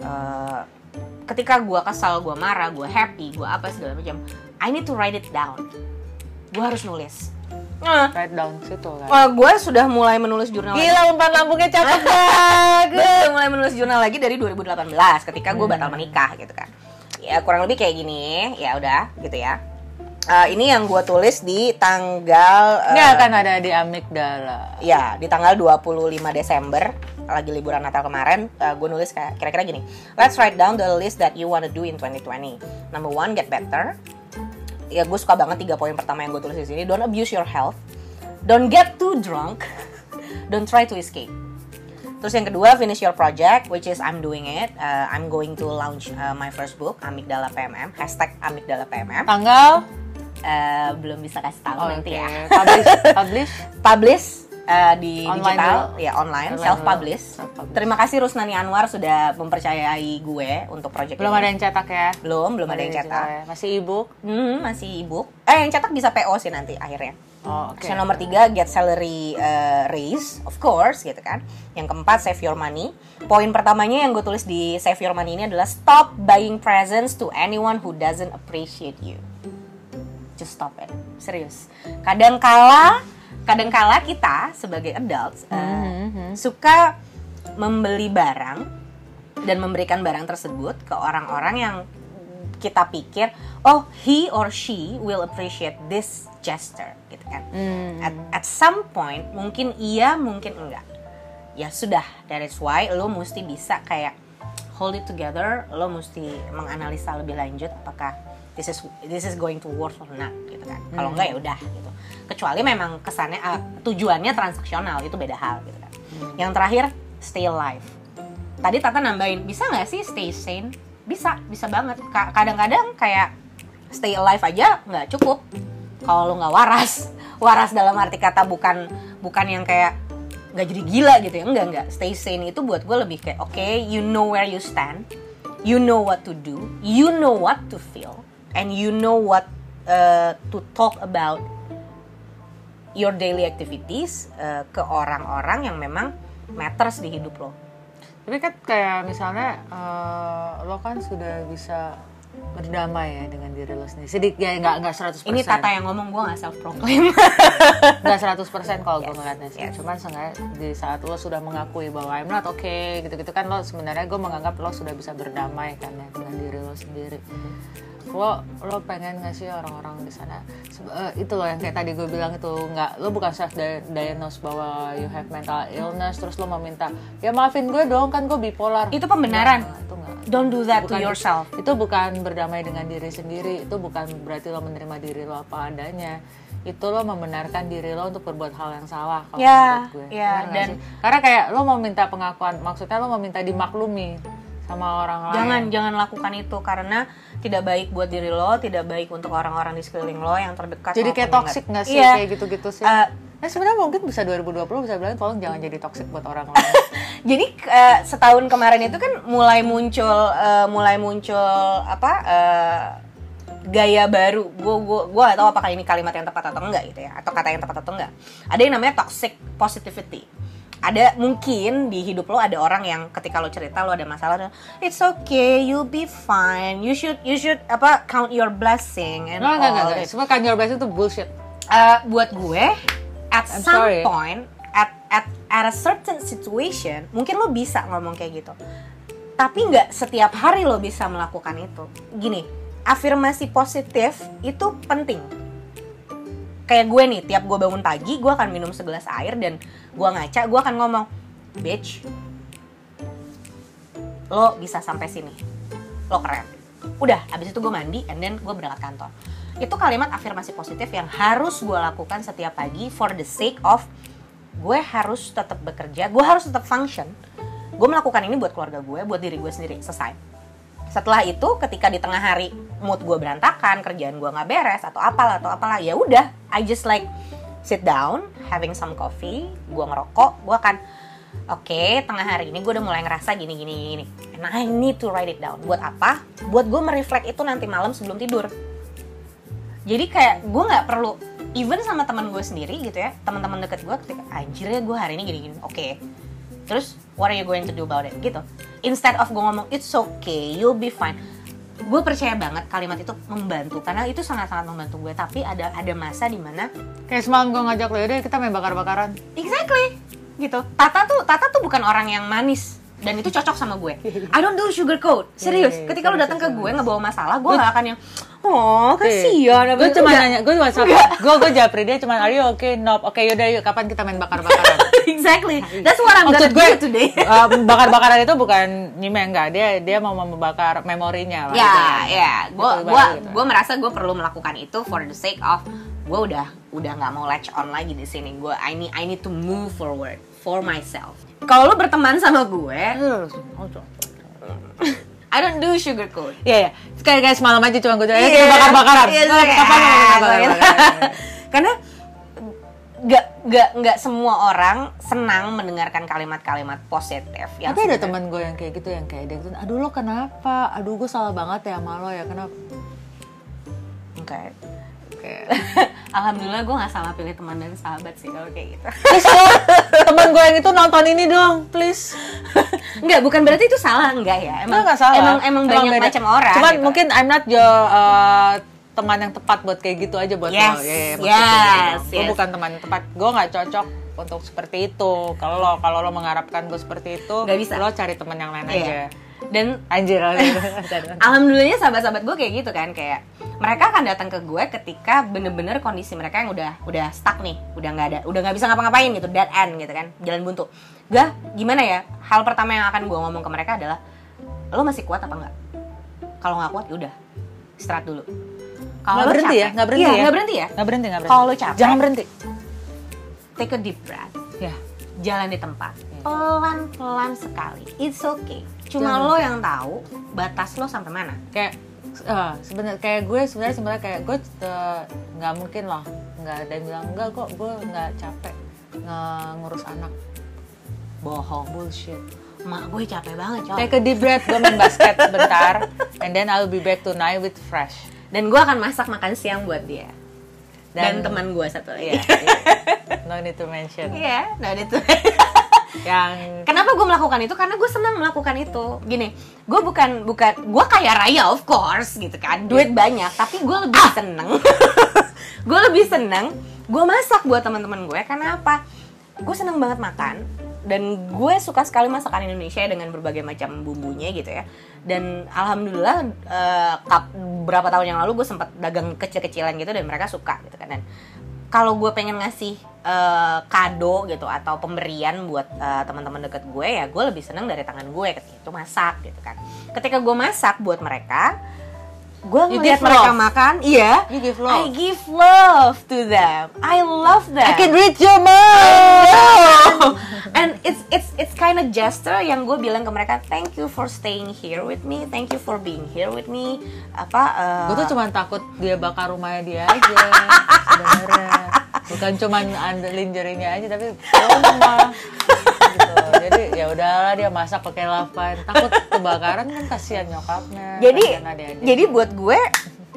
Eh, ketika gue kesal, gue marah, gue happy, gue apa segala macam. I need to write it down. Gue harus nulis. Nah, Write down situ kan. Wah, gue sudah mulai menulis jurnal lagi. Gila umpan lambungnya cakep Gue banget. sudah mulai menulis jurnal lagi dari 2018 ketika gue batal menikah gitu kan. Ya kurang lebih kayak gini, ya udah gitu ya. Eh, ini yang gue tulis di tanggal eh, Ini akan ada di amigdala. ya di tanggal 25 Desember lagi liburan Natal kemarin gue nulis kayak kira-kira gini let's write down the list that you wanna do in 2020 number one get better ya gue suka banget tiga poin pertama yang gue tulis di sini don't abuse your health don't get too drunk don't try to escape Terus yang kedua finish your project, which is I'm doing it. Uh, I'm going to launch uh, my first book, Amigdala PMM. Hashtag Amigdala PMM. Tanggal Uh, belum bisa kasih tahu nanti Oke. ya. Publish, publish. publish uh, di Online digital dulu. ya online, Online self publish. Terima kasih Rusnani Anwar sudah mempercayai gue untuk project Belum ini. ada yang cetak ya? belum belum ada yang cetak. ya? Masih ebook? Hmm, masih ebook. Eh yang cetak bisa PO sih nanti akhirnya. Oh, yang nomor tiga get salary uh, raise, of course gitu kan. Yang keempat save your money. Poin pertamanya yang gue tulis di save your money ini adalah stop buying presents to anyone who doesn't appreciate you. Just stop it, serius. Kadang kala, kadang kala kita sebagai adults uh, Mhm. suka membeli barang dan memberikan barang tersebut ke orang-orang yang kita pikir oh he or she will appreciate this gesture gitu kan Hmm. at, at some point mungkin iya mungkin enggak ya sudah that is why lo mesti bisa kayak hold it together lo mesti menganalisa lebih lanjut apakah this is this is going to work or not gitu kan. Kalau enggak ya udah gitu. Kecuali memang kesannya ah, tujuannya transaksional itu beda hal gitu kan. Yang terakhir stay alive. Tadi Tata nambahin bisa nggak sih stay sane? Bisa bisa banget. Ka- kadang-kadang kayak stay alive aja nggak cukup. Kalau lo nggak waras waras dalam arti kata bukan bukan yang kayak nggak jadi gila gitu ya. Enggak enggak stay sane itu buat gue lebih kayak oke you know where you stand. You know what to do. You know what to feel and you know what uh, to talk about your daily activities uh, ke orang-orang yang memang matters di hidup lo. Tapi kan kayak misalnya eh, lo kan sudah bisa berdamai ya dengan diri lo sendiri. Sedikit ya nggak nggak 100% Ini Tata yang ngomong, gue gak self proclaim. nggak 100% kalau gue ngeliatnya sih. yes. cuman seenggaknya di saat lo sudah mengakui bahwa I'm not okay gitu-gitu kan lo sebenarnya gue menganggap lo sudah bisa berdamai kan ya dengan diri lo sendiri lo lo pengen nggak sih orang-orang di sana eh, itu lo yang kayak tadi gue bilang itu nggak lo bukan self di- diagnose bahwa you have mental illness terus lo meminta ya maafin gue dong kan gue bipolar Itu pembenaran. Nggak, itu Don't do that to Bukan- yourself. itu bukan berdamai dengan diri sendiri itu bukan berarti lo menerima diri lo apa adanya itu lo membenarkan diri lo untuk berbuat hal yang salah kalau Ya, menurut gue ya, Benar nggak dan- sih? karena kayak lo mau minta pengakuan maksudnya lo mau minta dimaklumi sama orang lain Jangan jangan lakukan itu karena tidak baik buat diri lo, tidak baik untuk orang-orang di sekeliling lo yang terdekat. jadi kayak toxic nggak sih Iya. kayak gitu-gitu sih Eh, nah sebenarnya mungkin bisa 2020 bisa bilang tolong jangan jadi toxic buat orang lain Jadi eh, setahun kemarin itu kan mulai muncul eh, mulai muncul apa eh, gaya baru. Gue gue gue gak tahu apakah ini kalimat yang tepat atau enggak gitu ya, atau kata yang tepat atau enggak. Ada yang namanya toxic positivity. Ada mungkin di hidup lo ada orang yang ketika lo cerita lo ada masalah, it's okay, you'll be fine. You should you should apa count your blessing and nggak all nggak. this. semua kan your best itu bullshit Eh, buat gue at I'm some sorry. point at at at a certain situation mungkin lo bisa ngomong kayak gitu tapi nggak setiap hari lo bisa melakukan itu gini afirmasi positif itu penting kayak gue nih tiap gue bangun pagi gue akan minum segelas air dan gue ngaca gue akan ngomong bitch lo bisa sampai sini. Lo keren. Udah abis itu gue mandi and then gue berangkat kantor. Itu kalimat afirmasi positif yang harus gue lakukan setiap pagi for the sake of gue harus tetap bekerja gue harus tetap function. Gue melakukan ini buat keluarga gue buat diri gue sendiri selesai setelah itu ketika di tengah hari mood gue berantakan kerjaan gue nggak beres atau apalah atau apalah ya udah I just like sit down having some coffee gue ngerokok gue akan oke tengah hari ini gue udah mulai ngerasa gini gini gini and I need to write it down. Buat apa? Buat gue mereflek itu nanti malam sebelum tidur. Jadi kayak gue nggak perlu even sama teman gue sendiri gitu ya teman-teman deket gue ketika anjir ya gue hari ini gini gini. Oke terus what are you going to do about it? Gitu. Instead of gue ngomong it's okay you'll be fine. Gue percaya banget kalimat itu membantu karena itu sangat-sangat membantu gue tapi ada ada masa di mana kayak semalam gue ngajak lo yaudah kita main bakar-bakaran. Exactly. Gitu. Tata tuh Tata tuh bukan orang yang manis dan itu cocok sama gue. I don't do sugar coat. Serius, Iya, iya, ketika lu serius, datang ke gue ngebawa masalah, gue gak akan yang oh kasihan. gue cuma nanya gue cuma gue gue japri dia cuma are you okay nope oke yaudah yuk kapan kita main bakar-bakaran exactly. That's what I'm gonna Maksud do gue today. uh, bakar-bakaran itu bukan nyimeng enggak dia dia mau membakar memorinya lah ya, ya. Gue gitu. gua merasa gue perlu melakukan itu for the sake of gue udah udah nggak mau latch on lagi di sini. Gue I need I need to move forward for myself. Kalau lu berteman sama gue, I don't do sugar coat. Iya ya, kayak kayak semalam aja cuma gue "Ayo Iya. kita bakar-bakaran. Iya, Nah, iya. Kapan? Karena nggak nggak nggak semua orang senang mendengarkan kalimat-kalimat positif yang Tapi ada teman gue yang kayak gitu yang kayak dia gitu, aduh lo kenapa? Aduh gue salah banget ya sama lo ya kenapa? Oke. Kayak, Alhamdulillah gue nggak salah pilih teman dan sahabat sih kalau kayak gitu. please lo teman gue yang itu nonton ini dong, please. Enggak, bukan berarti itu salah enggak ya. Emang nggak salah. Emang emang banyak beda. macam orang. Cuman gitu. mungkin I'm not your uh, teman yang tepat buat kayak gitu aja buat Yes, lo. Ya, ya, maksud gue yes, gitu. Gue yes. bukan teman yang tepat. Gue nggak cocok untuk seperti itu. Kalau lo kalau lo mengharapkan gue seperti itu, bisa. lo cari teman yang lain Iya. aja. Dan Anjir. alhamdulillahnya sahabat-sahabat gue kayak gitu kan kayak mereka akan datang ke gue ketika bener-bener kondisi mereka yang udah udah stuck nih udah nggak ada udah nggak bisa ngapa-ngapain gitu dead end gitu kan jalan buntu gak gimana ya hal pertama yang akan gue ngomong ke mereka adalah lo masih kuat apa enggak kalau nggak kuat ya udah istirahat dulu kalau berhenti capek- ya, nggak berhenti Iya, ya. nggak berhenti ya Nggak berhenti, nggak berhenti. Kalau lo capek. Jangan berhenti. take a deep breath Ya. jalan di tempat pelan-pelan sekali it's okay cuma Jangan. lo yang tahu batas lo sampai mana. Kayak eh, sebenarnya kayak gue sebenarnya sebenarnya kayak gue eh, nggak mungkin loh nggak ada yang bilang enggak kok gue nggak capek nge- ngurus anak. Bohong. Bullshit. Mak gue capek banget coy Take a deep breath, gue main basket sebentar, and then I'll be back tonight with fresh. dan gue akan masak makan siang buat dia. Dan, Dan- teman gue satu lagi. Iya, iya. no need to mention. iya nah itu yang Kenapa gue melakukan itu? Karena gue senang melakukan itu. Gini, gue bukan bukan gue kaya raya of course gitu kan, duit banyak. Tapi gue lebih seneng, gue lebih seneng gue masak buat teman-teman gue. Karena apa? Gue seneng banget makan dan gue suka sekali masakan Indonesia dengan berbagai macam bumbunya gitu ya. Dan alhamdulillah eh, kap- beberapa tahun yang lalu gue sempat dagang kecil-kecilan gitu dan mereka suka gitu kan. Dan kalau gue pengen ngasih eh, kado gitu atau pemberian buat eh, teman-teman deket gue ya gue lebih seneng dari tangan gue ketika itu masak gitu kan. Ketika gue masak buat mereka gue ngeliat mereka love. makan iya You give I love. give love to them I love them I can read your mind. and it's it's it's kind of gesture yang gue bilang ke mereka thank you for staying here with me thank you for being here with me apa eh, Gue tuh cuma takut dia bakar rumahnya dia aja sebenarnya. Bukan cuma andelin jarinya aja tapi rumah. gitu. Jadi ya udahlah dia masak pakai lavan. Takut kebakaran kan kasihan nyokapnya. jadi jadi buat gue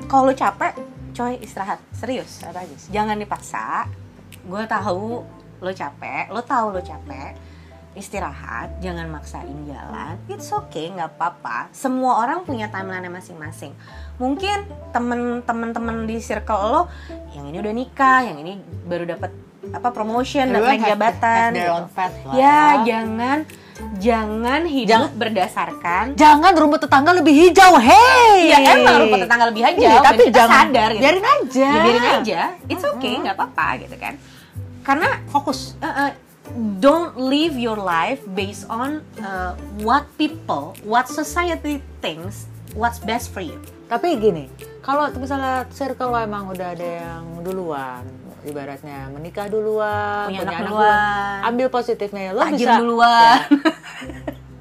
kalau lu capek coy istirahat serius sih? jangan dipaksa gue tahu lo capek lo tahu lo capek istirahat jangan maksain jalan it's okay nggak apa-apa semua orang punya timeline masing-masing mungkin temen-temen-temen di circle lo yang ini udah nikah yang ini baru dapat apa promotion dan naik jabatan gitu. ya ya. jangan jangan hidup Jangan- berdasarkan Jangan rumput tetangga lebih hijau, hey. ya emang rumput tetangga lebih hijau dan tapi kita jangan sadar gitu biarin aja. ya, biarin aja it's okay nggak apa-apa gitu kan karena Fokus. uh, uh, don't live your life based on uh, what people, what society thinks, what's best for you. Tapi gini, kalau misalnya circle lo emang udah ada yang duluan, ibaratnya menikah duluan, Punya punya, anak anak, duluan. duluan, ambil positifnya. Lo Tajir bisa duluan.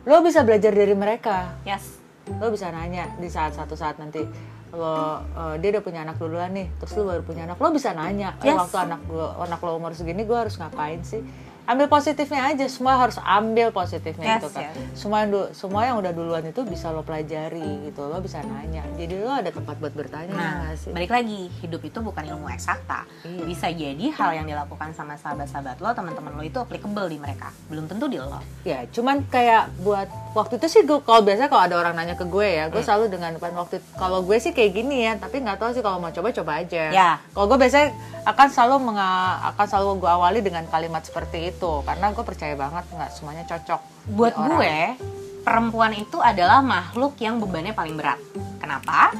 lo bisa belajar dari mereka. Yes. Lo bisa nanya di saat satu saat nanti lo eh, dia udah punya anak duluan nih, terus lo baru punya anak, lo bisa nanya, "Eh, Yes. waktu anak gua, anak lo umur segini gue harus ngapain sih? Ambil positifnya aja, semua harus ambil positifnya Yes, gitu kan. yes. Semua yang du- semua yang udah duluan itu bisa lo pelajari gitu, lo bisa nanya. Jadi lo ada tempat buat bertanya Nah, sih? balik lagi, hidup itu bukan ilmu eksakta. Iya. Bisa jadi hal yang dilakukan sama sahabat-sahabat lo, teman-teman lo itu applicable di mereka. Belum tentu di lo. Ya, cuman kayak buat waktu itu sih gue kalau biasa kalau ada orang nanya ke gue ya, Hmm. gue selalu dengan depan waktu kalau gue sih kayak gini ya, tapi nggak tahu sih kalau mau coba coba aja. Ya. Kalau gue biasanya akan selalu menga- akan selalu gue awali dengan kalimat seperti itu karena gue percaya banget nggak semuanya cocok. Buat orang. gue, perempuan itu adalah makhluk yang bebannya paling berat. Kenapa?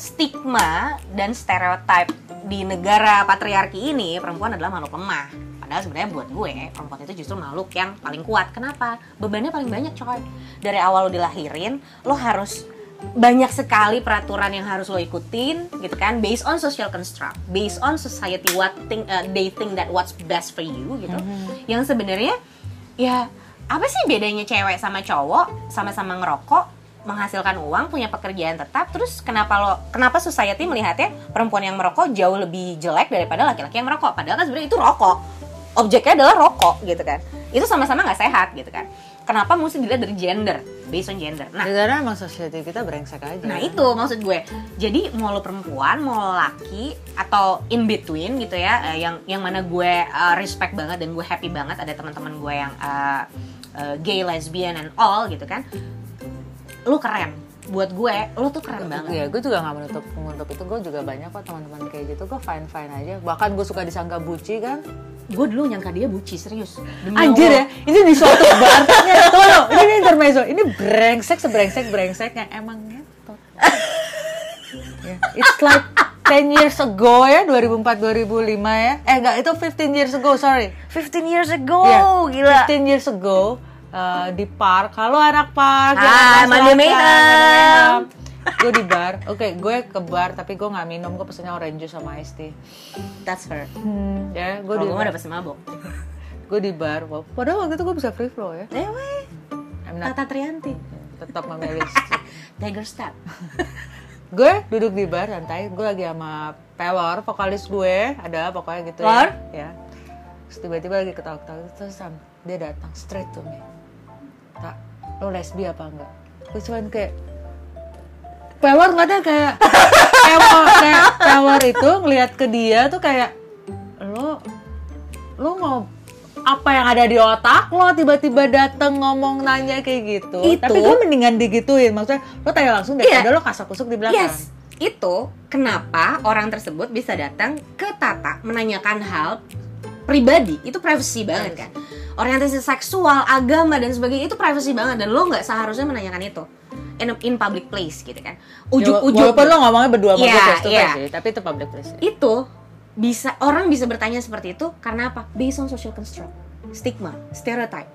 Stigma dan stereotip di negara patriarki ini, perempuan adalah makhluk lemah. Padahal sebenarnya buat gue, perempuan itu justru makhluk yang paling kuat. Kenapa? Bebannya paling banyak, coy. Dari awal lo dilahirin, lo harus banyak sekali peraturan yang harus lo ikutin gitu kan based on social construct based on society what think uh, they think that what's best for you gitu. Yang sebenarnya ya apa sih bedanya cewek sama cowok sama-sama ngerokok menghasilkan uang punya pekerjaan tetap terus kenapa lo kenapa society melihatnya perempuan yang merokok jauh lebih jelek daripada laki-laki yang merokok? Padahal kan sebenarnya itu rokok. Objeknya adalah rokok gitu kan. Itu sama-sama nggak sehat gitu kan kenapa mesti dilihat dari gender based on gender nah karena emang society kita brengsek aja. Nah itu maksud gue. Jadi mau lo perempuan, mau lo laki atau in between gitu ya, eh, yang yang mana gue eh, respect banget dan gue happy banget ada teman-teman gue yang eh, eh, gay, lesbian and all gitu kan. Lo keren. Buat gue, lo tuh keren banget. Ya, gue juga nggak menutup menutup itu. Gue juga banyak kok teman-teman kayak gitu. Gue fine fine aja. Bahkan gue suka disangka buci kan. Gue dulu nyangka dia buci serius. Demi Anjir Allah. ya, ini di suatu bar. Tunggu, ini, intermezzo. Ini brengsek sebrengsek brengseknya emang ngetot. Ya, It's like 10 years ago ya, 2004 2005 ya. Eh enggak, itu 15 years ago, sorry. 15 years ago, Iya, gila. 15 years ago uh, di park. Halo anak park. Hai, Mandi Mayhem. Gue di bar. Oke, gue ke bar tapi gue nggak minum. Gue pesennya orange juice sama iced tea. That's her. Hmm, ya, gue di gue mah dapet mabok. Gue di bar. Wah, Padahal waktu itu gue bisa free flow ya. Eh weh, I'm not Tata Trianti. tetap memilih. Tiger Step. gue duduk di bar santai. Gue lagi sama Pelor, vokalis gue. Ada pokoknya gitu Lor? ya. Ya. Terus tiba-tiba lagi ketawa-ketawa. Terus Sam, dia datang straight to me. Tak, lo lesbi apa enggak? Gue cuman kayak nggak ada? Kayak Pelor kayak Pelor itu ngelihat ke dia tuh kayak lo lo mau apa yang ada di otak lo tiba-tiba dateng ngomong nanya kayak gitu. Itu- tapi gue mendingan digituin. Maksudnya lo tanya langsung daripada lo kasak kusuk di belakang. Yes, itu kenapa orang tersebut bisa datang ke Tata menanyakan hal pribadi itu privacy banget kan. Orientasi seksual agama dan sebagainya itu privacy banget. Dan lo nggak seharusnya menanyakan itu in, in public place gitu kan. Ujuk, ujuk-ujuk walaupun lo ngomongnya berdua sama Iya, face to face iya. sih, tapi itu public place itu bisa orang bisa bertanya seperti itu karena apa? Based on social construct stigma stereotype.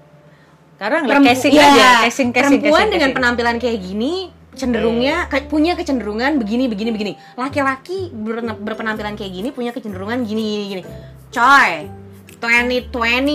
Karena Perempu- casing Iya, aja casing casing perempuan casing, dengan casing. penampilan kayak gini cenderungnya ke- punya kecenderungan begini begini begini. Laki-laki ber- berpenampilan kayak gini punya kecenderungan gini gini gini. Coy 2020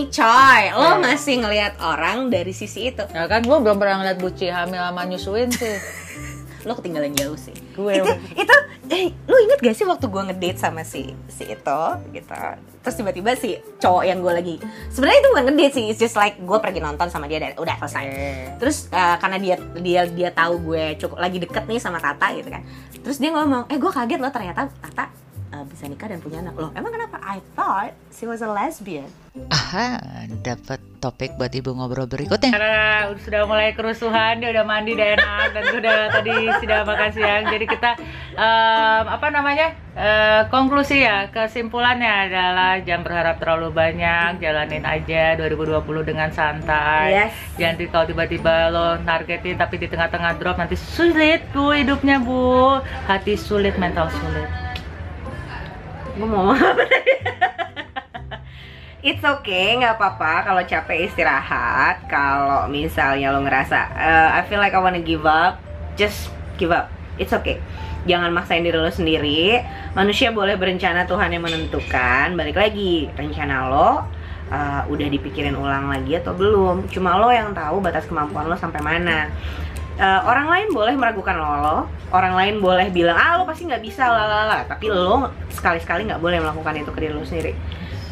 coy. Lo Iya. masih ngelihat orang dari sisi itu? Ya kan gue belum pernah ngeliat Buci hamil sama nyusuin sih. Lo ketinggalan jauh sih. Gue itu itu eh lu inget gak sih waktu gue ngedate sama si si itu gitu. Terus tiba-tiba si cowok yang gue lagi sebenarnya itu bukan ngedate sih it's just like gue pergi nonton sama dia dan udah selesai. Eh, terus eh, karena dia dia dia tahu gue cukup lagi deket nih sama Tata gitu kan. Terus dia ngomong eh gue kaget loh ternyata Tata bisa nikah dan punya anak loh emang kenapa I thought she was a lesbian Aha, dapat topik buat ibu ngobrol berikutnya. Karena sudah mulai kerusuhan, dia udah mandi, udah enak, dan gue udah tadi sudah makan siang. Jadi kita em, apa namanya? Eh, konklusi ya, kesimpulannya adalah jangan berharap terlalu banyak, jalanin aja 2020 dengan santai. Yes. Jangan di- kalau tiba-tiba lo targetin tapi di tengah-tengah drop nanti sulit bu hidupnya bu, hati sulit, mental sulit. Gue mau? It's okay, nggak apa-apa kalau capek istirahat. Kalau misalnya lo ngerasa "Eh, I feel like I wanna give up, just give up. It's okay. Jangan maksain diri lo sendiri. Manusia boleh berencana, Tuhan yang menentukan. Balik lagi, rencana lo eh, udah dipikirin ulang lagi atau belum? Cuma lo yang tahu batas kemampuan lo sampai mana. Eh, orang lain boleh meragukan lo, lo. orang lain boleh bilang ah lo pasti nggak bisa lalala tapi lo sekali-sekali nggak boleh melakukan itu ke diri lo sendiri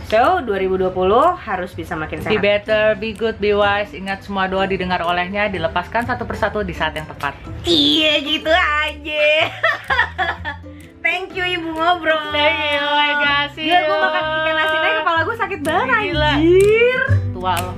so 2020 harus bisa makin Be sehat better, be good, be wise. Ingat semua doa didengar olehnya, dilepaskan satu persatu di saat yang tepat. iya gitu aja thank you ibu ngobrol Thank you, I got you. Gila gue makan ikan asin aja kepala gue sakit banget Gila. anjir Tua loh.